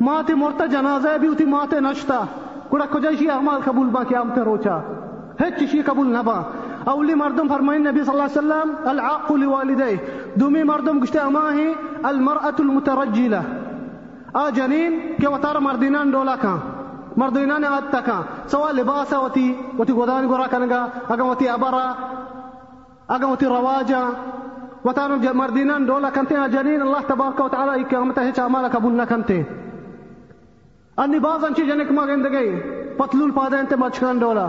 مات مرتا جنازہ بھی ہوتی مات نشتا۔ کڑا کجا کجائشی اعمال قبول با کیا قیامت روچا؟ ہچ چیشی قبول نہ با اولی مردم فرمائن نبی صلی اللہ علیہ وسلم العاق لوالدے دومی مردم گشتے اما ہے المرأة المترجلہ آ جنین کہ وطار مردینان ڈولا کان مردینان آتا کان سوا لباسا وتی وتی گودان گورا کنگا أبرا اگا وتی رواجا وطار مردینان ڈولا کنتے آ جنین اللہ تبارک و تعالی قیامت ہے اعمال قبول نہ کنتے انی باز انچی جنک ما گندگی پتلول پادین تے مچکان ڈولا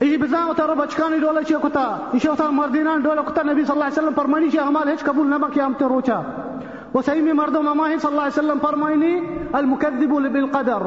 إيش اتا ترى بچكاني دولة چی اکتا إيش اتا مردینان دولة كتا نبی صلی الله علیہ وسلم فرماني چی احمال ہیچ قبول نبا قيام تروچا مردوں میں ماہی صلی الله علیہ وسلم فرماني المكذب بالقدر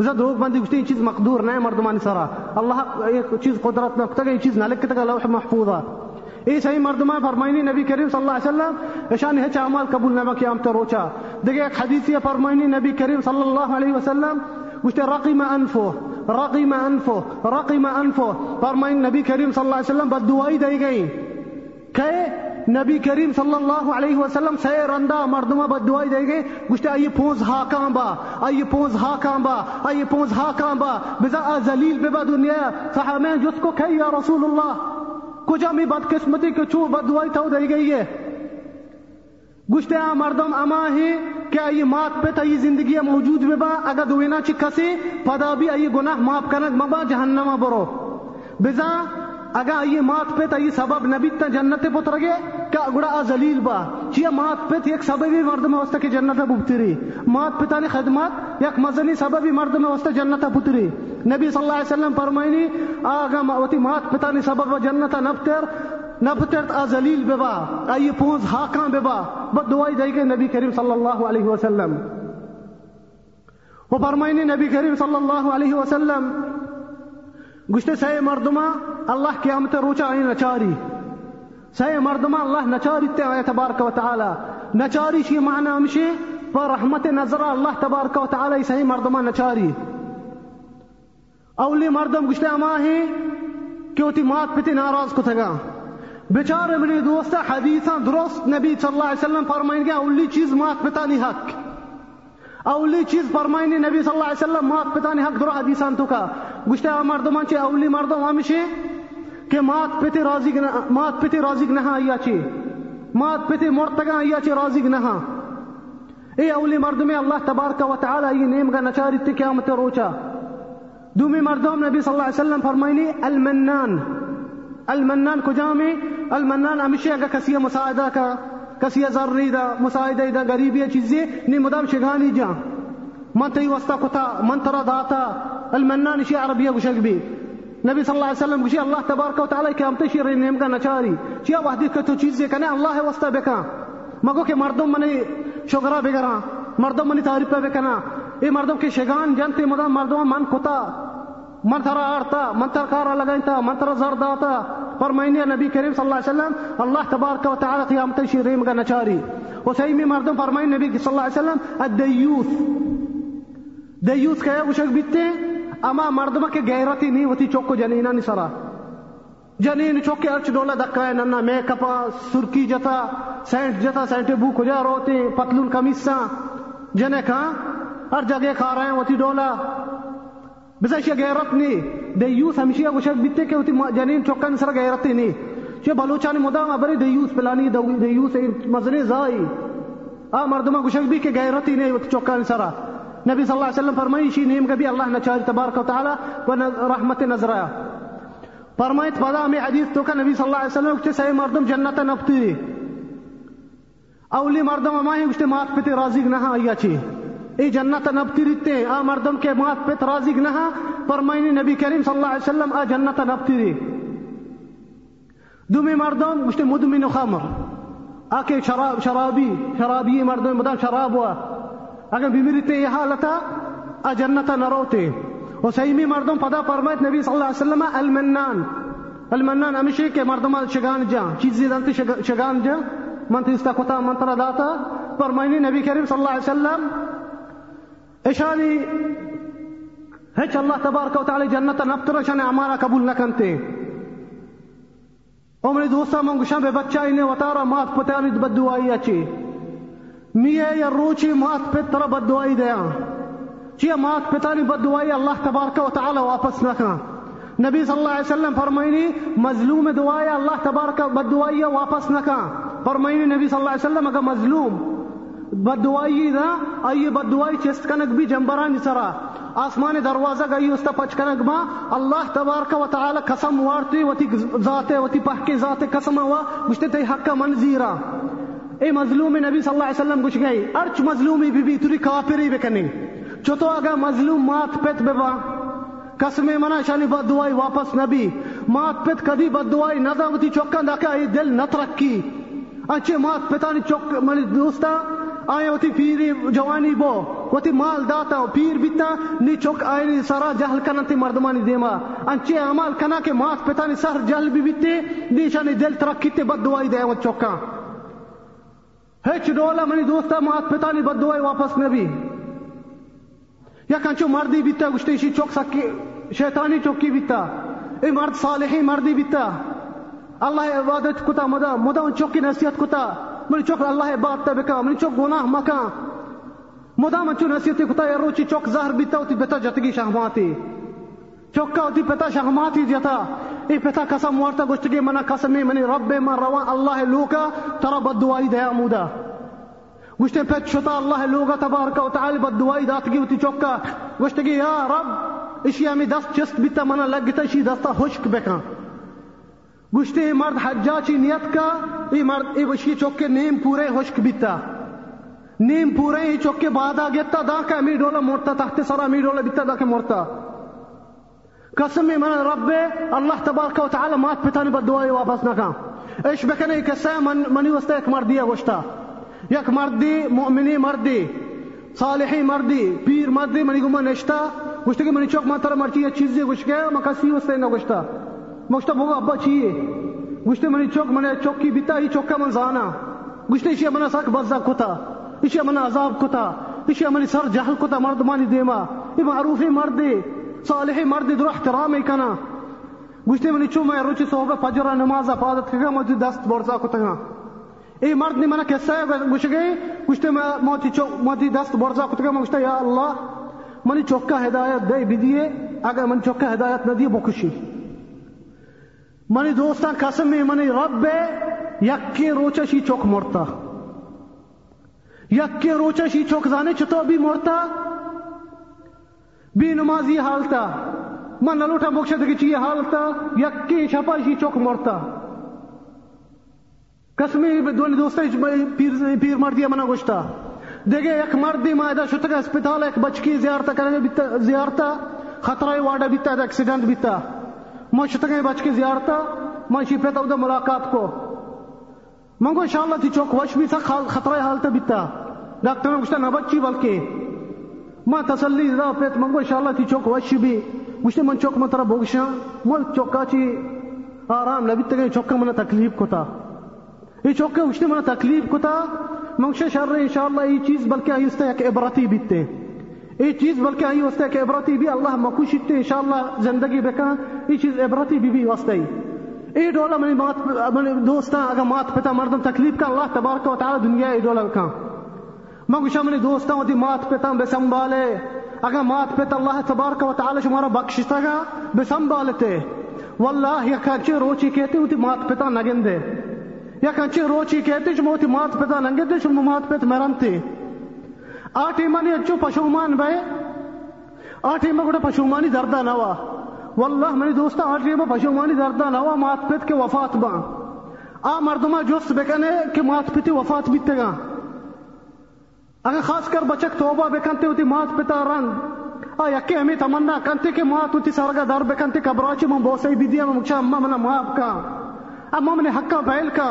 روك بندي قشتين شيء مقدور نعم مردمان سرا. الله شيء قدرت نكتة شيء نالك تك لوح محفوظة إيه صحیح مردمان فرمائنی نبی کریم صلی الله عليه وسلم اشان ہے اعمال قبول نہ قیامت روچا. روشا ایک حدیث یہ فرمائنی نبی کریم صلی اللہ علیہ وسلم گوشتے رقم انفه رقم انفه رقم انفه فرمائن نبی کریم صلی الله عليه وسلم بد دعائی دئی نبی کریم صلی اللہ علیہ وسلم سے رندہ مردمہ بد دعائی دے گئے، گشتے آئیے پونز ہا کام با، آئیے پونز ہا کام با، آئیے پونز ہا کام با، بزا زلیل بے با دنیا صحابین جس کو کہی یا رسول اللہ، کجا می بد قسمتی کے چو بد دعائی تھو دے گئی ہے؟ گشتے آ مردم اما ہی کہ آئی مات پہ تا یہ زندگی موجود بے با؟ اگر دوینا چی کسی پدا بھی آئی گناہ ماپ کنک مبا جہنم برو۔ بزا اگا یہ مات پہ تا یہ سبب نبی تا جنت پتر گے کہ گڑا ذلیل با۔ چیا مات پہ ایک سببی مرد میں واسطہ جنت پتری مات پہ تانی خدمات یک مزنی سببی مرد میں واسطہ جنت پتری نبی صلی اللہ علیہ وسلم فرمائنی، آگا وتی مات پہ تانی سبب جنت نفتر نفتر تا ذلیل ببا ای پونز ہاکاں ببا بد دعائی دے گے نبی کریم صلی اللہ علیہ وسلم۔ وہ فرمائنی، نبی کریم صلی اللہ علیہ وسلم، گشتے سائے مردما اللہ قیامت روچا آئی نچاری سائے مردما اللہ نچاری تے آئے تبارک و تعالی. نچاری شی معنی ہمشی پر رحمت نظر اللہ تبارک و تعالی سائے مردما نچاری. اولی مردم گشتے اما ہی کیوتی مات پتی ناراض کو تگا بیچارے منی دوستا حدیثاں درست نبی صلی اللہ علیہ وسلم فرمائیں گے، اولی چیز مات پتا پتانی حق. اولی چیز فرمائنی نبی صلی اللہ علیہ وسلم مات پتا پتانی حق درو حدیثان تو کا. گشتے مردمان چے اولی مردم ہمشے کہ مات پتی رازق نہ مات پتی رازق نہ ہاں آیا چے مات پتی مرتگا آیا چے رازق نہ ہاں؟ ای اولی مردمی اللہ تبارک و تعالی ای نیم گا نچاری تی قیامت روچا۔ دومی مردم نبی صلی اللہ علیہ وسلم فرمائنی، المنان۔ المنان کجامی المنان ہمیشہ اگر کسی مساعدہ کا کسی ذری دا، مساعدہ دا، غریبی چیزی نی مدام شگانی جا۔ من تی وستا کتا، من ترا داتا۔ المنان شی عربیہ گشک بھی۔ نبي صلى الله عليه وسلم قال الله تبارك وتعالى كم تشير نيم كان نشاري. جي الله دي كتو چیز کنے اللہ واسطہ بکا مگو کہ مردم مني شغرا بگرا مردم منی تعریف بکنا اے مردم کے شگان جنتے مدا مردم من کتا من ترى أرتا. من ترى كارا لغينتا. من ترى زرداتا. فرميني النبي كريم صلى الله عليه وسلم الله تبارك وتعالى قيام تشيريم غنا چاري وسيمي مردم فرمين النبي صلى الله عليه وسلم الديوث. ديوث كيا وشك بيته اما مردم کے غیرتی نہیں ہوتی چوک کو جنینا نہیں سرا۔ جنین چوک کے ارچ ڈولا دکا ہے ننا میک اپ سرکی جتا، سینٹ جتا سینٹ بو کجا روتے، پتلون کمیسا جنے کہاں ہر جگہ کھا رہے ہیں ہوتی ڈولا۔ بسا غیرت نہیں دیوس ہمیشہ گوشک بیتے کہ ہوتی جنین چوکا نہیں سرا غیرتی نہیں چه بلوچانی مدام ابری دیوس پلانی دیوس مزنی زائی۔ آ مردما گوشک بھی کہ غیرتی نہیں ہوتی چوکا نہیں سرا۔ نبی صلی اللہ علیہ وسلم فرمائی شی نیم کبھی اللہ نچاری تبارک و تعالی و رحمت نظر آیا فرمایت فدا ہمیں حدیث تو کا نبی صلی اللہ علیہ وسلم کچھ سہی مردم جنت نفتی اولی مردم ہمائی کچھ مات پتی رازق نہا آیا چی ای جنت نبتی رہتے آ مردم کے مات پت رازق نہا فرمائنی نبی کریم صلی اللہ علیہ وسلم آ جنت نبتی ری دومی مردم کچھ مدمن خمر آکے شراب شرابی شرابی اگر بیمیریتے یہ حالتا اجنتا نروتے و سیمی مردم پدا فرمایت نبی صلی اللہ علیہ وسلم المنان۔ المنان ہمیشہ کہ مردم شگان جا، چیزی دانتی شگان جا۔ من تیستا کتا منتر داتا۔ فرمائنی نبی کریم صلی اللہ علیہ وسلم اشانی ہچ اللہ تبارک و تعالی جنتا نفتر شان امارا قبول نکنتے عمر دوستا منگوشان بے بچہ انہیں وطارا، مات پتانی بدوائی اچھی میے یا روچی مات پت ترا بد دعائی دیا۔ چیا مات پتانی بد دعائی اللہ تبارک و تعالی واپس نکا نبی صلی اللہ علیہ وسلم فرمائنی، مظلوم دعائی اللہ تبارک بد دعائی واپس نکا فرمائنی نبی صلی اللہ علیہ وسلم، اگر مظلوم بد دعائی دا ای بد دعائی چست کنک بھی جنبران سرا۔ آسمان دروازہ گئی، اس پچ کنک ما اللہ تبارک و تعالی قسم وارتی، وتی ذات وتی پہکے ذات قسم ہوا مجھتے تی حق منزیرا اے مظلوم نبی صلی اللہ علیہ وسلم کچھ گئی، ارچ مظلومی بی بی تری کافری بکنی چوتو اگا مظلوم مات پت ببا قسم منا شانی بد دعائی واپس نبی۔ مات پت کدی بد دعائی نہ داوتی چوکا دکا ای دل نہ ترکی اچھے مات پتانی چوک ملی دوستا آئے ہوتی پیری جوانی بو ہوتی مال داتا پیر بیتا، نی چوک آئے سارا جہل کننتی مردمانی دیما۔ انچے عمال کنا کے مات پتانی سر جہل بھی بیتے نیشانی دل ترکی تے بد دعائی دے چوکا ہچ ڈولا منی دوستا مات پتانی بد دعائی واپس نبی یا کنچو مردی بیتا گشتے شی چوک سکی شیطانی چوکی بیتا اے مرد صالحی مردی بیتا اللہ عبادت کتا مدا مدا ان چوکی نصیحت کتا منی چوک اللہ عبادت بکا منی چوک گناہ مکا مدا من چو نصیحت کتا یا روچی چوک زہر بیتا ہوتی بیتا جتگی شہماتی چوکا ہوتی پتا شہماتی جتا ای پتا قسم وارتا گشتگی منا قسمی منی رب من روان اللہ لوکا، ترا بد دعائی دیا مودا. گشتے پت شتا اللہ لوگا تبارک و تعالی بد دعائی داتگی ہوتی چوکا گشتگی یا رب اشی ہمیں دست چست بیتا منا لگتا اشی دستا خشک بکا. گشتے مرد حجاچی نیت کا، ای مرد، ای اشی چوکے نیم پورے خشک بیتا. نیم پورے ہی چوکے بادا گیتا دا کا امی ڈولا مرتا تحت سرا امی ڈولا بیتا دا کے مرتا قسمی من رب اللہ تبارک و تعالی مات پتانی بد دعائی واپس نکا ايش بکنه کسا من منی وستا یک مردی گوشتا یک مردی مؤمنی مردی، صالحی مردی، پیر مردی، منی گما نشتا گوشتا کہ منی چوک ما تر مرچی یہ چیزی گوش کے ما کسی وستا نہ گوشتا گوشتا بوگا ابا چیه گوشتا منی چوک منی چوک کی بیتا، ای چوک من زانا۔ گوشتا ایشی منا ساک بزا کتا۔ ایشی منا عذاب کتا۔ ایشی منی سر جہل کتا، مرد مانی دیما۔ ای معروفی مردی۔ صالحی مردی در احترامی کنا گوشتے منی چو میں روچی صحبہ فجر نماز افادت کگا مجھے دست برزا کتگا ای مرد نی منا کسا ہے گوش گئی گوشتے میں موتی چو موتی دست برزا کتگا میں گوشتا یا اللہ منی چوکا ہدایت دے بدیے اگر من چوکا ہدایت نہ دیے بکشی. منی دوستان قسم میں منی رب یکی روچا شی چوک مرتا. یک کے روچا شی چوک زانے چطور بھی مرتا؟ بی نمازی حالتا من نلوٹا بکشا دکی چی حالتا یک کے شپا شی چوک مرتا۔ قسمی دونی دوستا پیر, پیر مردی منا گوشتا دیگه یک مردی مایدا شتگ اسپیتال ایک بچکی زیارتا کرنے بیتا زیارتا خطرہ واڈا بیتا ایکسیڈنٹ بیتا۔ ما شتگ بچکی زیارتا ما شی پیتا دا ملاقات کو۔ منگو انشاءاللہ تی چوک وش بھی سا خطرہ حالتا بیتا۔ ڈاکٹر نے گوشتا نہ بچی بلکہ۔ ما تسلی دا پیت منگو انشاءاللہ تی چوک وش بھی گوشتے من چوک من ترا بوگشا. من چوکا چی آرام لبیتا گئی چوکا من تکلیف کتا. یہ چوکا گوشتے من تکلیف کتا. منگشا شر انشاءاللہ یہ چیز بلکہ آئی استا ایک عبرتی بیتے. یہ چیز بلکہ آئی استا ایک عبرتی بھی اللہ مکوشتے انشاءاللہ زندگی بکا. یہ چیز عبرتی بھی بھی واسطے. ای ڈولا منی مات منی دوستا اگر مات پتا مردم تکلیف کا اللہ تبارک و تعالی دنیا ای ڈولا کا. میں گوشا منی دوستا ودی مات پتا بے سنبھالے اگر مات پتا اللہ تبارک و تعالی شمارا بخشتا گا بے سنبھالتے واللہ، یا کنچے روچی کہتے ہوتی مات پتا نگندے یا کنچے روچی کہتے جو موتی مات پتا نگندے جو مات پتا مرنتے آٹی منی اچو پشومان بے آٹی مگوڑا پشومانی دردہ نوا۔ واللہ منی دوستا آٹی با پشومانی دردہ نوا، مات پت کے وفات با آ مردمہ جوست بکنے کہ مات پتی وفات بیتے گا اگر خاص کر بچک توبہ بکنتے ہوتی، مات پتا رن آ یکی ہمیں تمنا کنتے کہ مات ہوتی، سرگا در بکنتے کبراچی من بوسائی بیدیا من مکشا اما منا ماپ کا. اما من حقا بیل کا.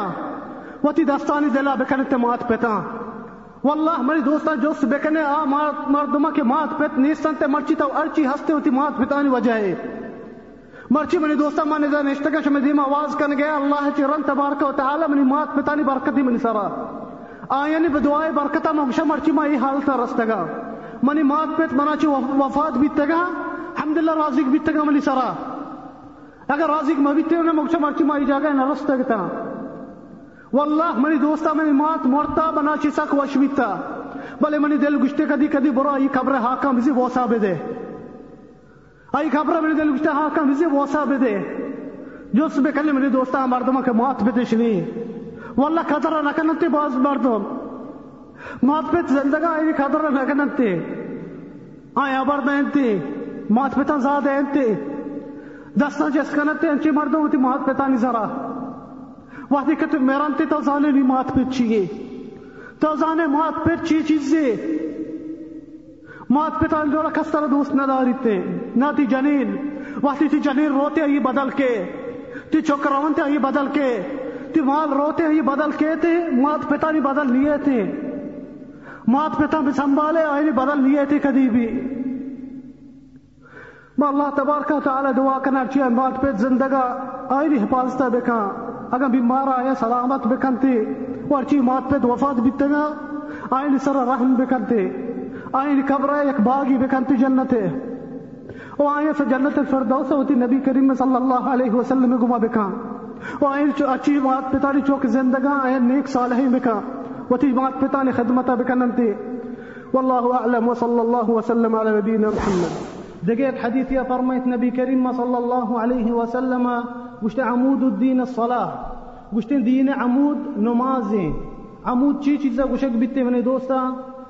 وتی دستانی دلا بکنتے مات پتا. واللہ میری دوستا جوست بکنے آ مردمہ کے مات پت نیستن تے مرچی تا ارچی ہستے ہوتی، مات پتانی وجہ ہے. مرچی منی دوستا من نظر نشتگا شمی دیم آواز کن گیا، اللہ چی رن تبارک و تعالی منی مات پتانی برکتی منی سرا. آیانی بدعائے برکتا مگشا مرچی ما ای حالتا رستگا منی مات پت منا چی وفات بیتگا حمدللہ رازق بیتگا منی سرا. اگر رازق ما بیتے ہونے مگشا مرچی ما ای جاگا نرستگتا واللہ منی دوستا منی مات مرتا بنا چی سک وش بیتا. بلے منی دل گشتے کدی کدی برا ای قبر حاکم بزی واسا بدے. ای خبر منی دل گشتے حاکم بزی واسا بدے. جس بکلی منی دوستا مردمہ کے مات بدے شنی والله قدر نکننتی باز مردم مات پیت زندگا ای قدر نکننتی آیا برد انتی۔ مات پیتان زاده انتی۔ دستان جس کننتی انچی مردم تی مات پیتانی زرا وقتی که تو میرانتی تو زانه نی مات پیت چیه تو زانه مات پیت چی چیزی مات پیتان جوڑا کس طرح دوست نداری تے۔ نہ تی جنین۔ وقتی تی جنین روتے ای بدل کے۔ تی چکراونتے ای بدل کے۔ تی مال روتے ہی بدل کے تھے، مات پتا نہیں بدل لیے تھے۔ مات پتا بھی سنبھالے آئی بدل لیے تھے کدی بھی۔ ما اللہ تبارک تعالی دعا کرنا چاہیے مات پہ زندگا آئی حفاظت بکا۔ اگر بیمار آیا، سلامت بکنتے ورچی مات پہ وفات بیتگا آئی سر رحم بکنتے آئی قبر ایک باغی بکنتے جنتے او آئے سے جنت الفردوس ہوتی نبی کریم صلی اللہ علیہ وسلم گما بکا۔ و این اچھی بات پتانی چوک زندگا این نیک صالحین بکا و تی بات پتانی خدمتا بکننتی والله اعلم وصلى الله وسلم على نبينا محمد۔ دقيت حديث يا فرميت نبي كريم صلى الله عليه وسلم قشت عمود الدين الصلاة قشت دين عمود نمازي عمود چی چیزا گوشک بیتے منی دوستا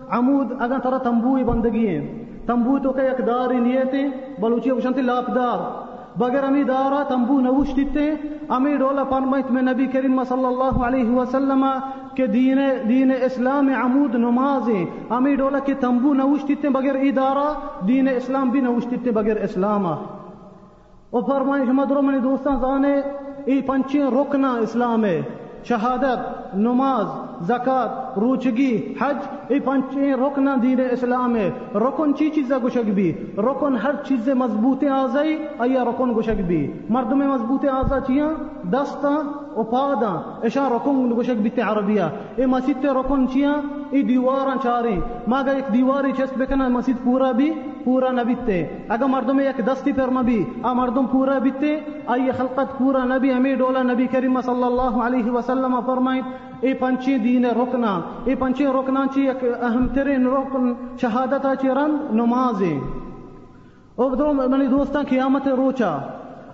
عمود اگر ترى تنبوی بندگی ہے تنبو تو کہ ایک داری نیتے بلوچی گوشنتی لاپدار بگر امی دارا تنبو نوشتتے امی رولا فرمائت میں نبی کریم صلی اللہ علیہ وسلم کہ دین دین اسلام عمود نماز، امی رولا کہ تنبو نوشتتے بغیر ادارہ دین اسلام بھی نوشتتے بغیر اسلام۔ اور فرمائیں شما درو منی دوستان زانے، ای پنچیں رکنا اسلام ہے شہادت نماز، زکات، روچگی، حج، ای پنچیں رکن دین اسلام ہے رکن چی چیز گوشک بھی رکن ہر چیز مضبوط آزائی ایا رکن گوشک بھی مردم مضبوط آزا چیاں؟ دستا و پادا اشا رکن گوشک بیتے عربیہ۔ ای مسجد رکن چیاں؟ ای دیوارا چاری۔ ماگا ایک دیواری چست بکنا مسجد پورا بھی پورا نہ بیتے۔ اگر مردم ایک دستی پر مبی آ مردم پورا بیتے۔ آئی خلقت پورا نبی ہمیں ڈولا نبی کریم صلی اللہ علیہ وسلم فرمائیں۔ اے پنچی دین رکنا اے پنچی رکنا چی ایک اہم ترین رکن شہادتا چی رن نمازیں او دو منی دوستان قیامت روچا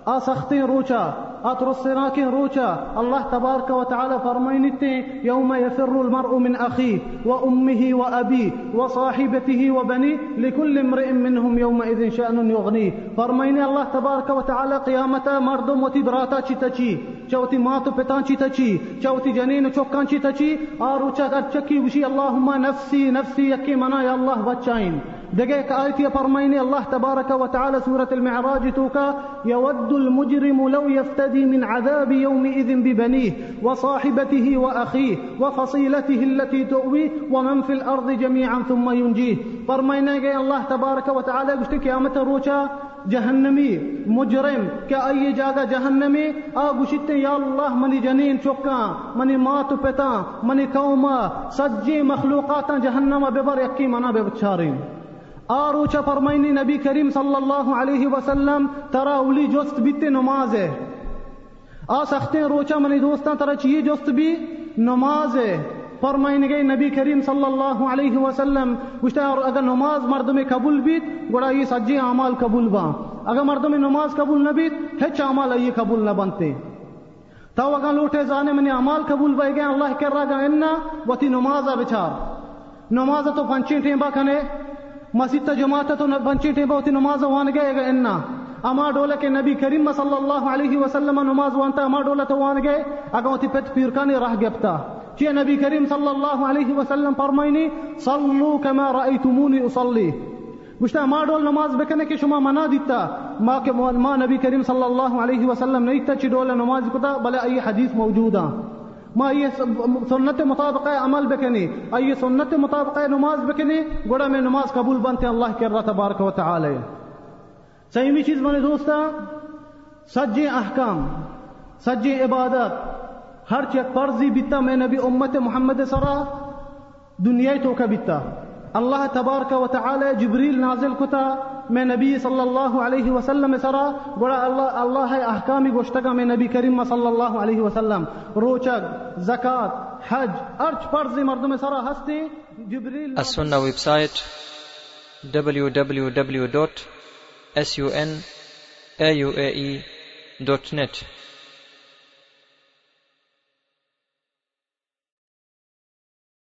آسختين روچا أترسراكين روچا الله تبارك وتعالى فرمينته يوم يفر المرء من أخيه وأمه وأبيه وصاحبته وبنيه لكل امرئ منهم يومئذ شأن يغنيه. فرميني الله تبارك وتعالى قيامتا مردم وتبراتا چتچي چوتي ماتو پتان چتچي چوتي جنين چوكان چتچي آروچا اتچكي وشي اللهم نفسي نفسي يكي منا يا الله بچائن. دقيق آية فرمين الله تبارك وتعالى سورة المعراج توكا يود المجرم لو يفتدي من عذاب يومئذ ببنيه وصاحبته وأخيه وفصيلته التي تؤويه ومن في الأرض جميعا ثم ينجيه. فرمين الله تبارك وتعالى قلت قيامة روشا جہنمی مجرم کیا آئیے جاگا جہنمی آ گشتے یا اللہ منی جنین چکا منی مات پتا منی قوما سجی مخلوقات جہنم ببر یکی منا بے بچارین آروچا فرمائنی نبی کریم صلی اللہ علیہ وسلم، ترا اولی جست بیتے نماز ہے آ سختے روچا منی دوستان ترا چیئے جست بھی نماز ہے فرمائن گئی نبی کریم صلی اللہ علیہ وسلم، گوشتا اگر نماز مردم قبول بیت، گوڑا یہ سجی اعمال قبول با۔ اگر مردم نماز قبول نہ بیت، ہچ اعمال یہ قبول نہ بنتے۔ تو اگر لوٹے زانے منی اعمال قبول بے گئے، اللہ کر رہا گا، انا وتی نمازا بچار۔ نماز تو پنچی ٹیمبا کھنے مسجد جماعت تو پنچی ٹیمبا وتی نماز وان گئے گا أنا۔ اما ڈولا کے نبی کریم صلی اللہ علیہ وسلم نماز وانتا اما ڈولا تو وان گئے۔ اگر وتی پت پیرکانی راہ گپتا چی نبی کریم صلی اللہ علیہ وسلم فرمائنی صلو کما رأیتمونی اصلی. گوشتا ما ڈول نماز بکنے کہ شما منا دیتا۔ ما کہ ما نبی کریم صلی اللہ علیہ وسلم نہیں تا چی ڈول نماز کتا بلے ای حدیث موجودا ما یہ سنت مطابق عمل بکنی، ای سنت مطابق نماز بکنی گوڑا میں نماز قبول بنتے اللہ کے اللہ تبارک و تعالی۔ سیمی چیز بنے دوستا، سجی احکام، سجی عبادت، ہر چیک فرضی بیتا میں نبی امت محمد سرا دنیا تو کا بیتا۔ اللہ تبارک و تعالی جبریل نازل کتا میں نبی صلی اللہ علیہ وسلم سرا گوڑا اللہ اللہ ہے احکامی گوشتگا میں نبی کریم صلی اللہ علیہ وسلم. روچک زکات حج ارچ فرضی مردم سرا ہستی جبریل السنة ويب سايت www.sunauae.net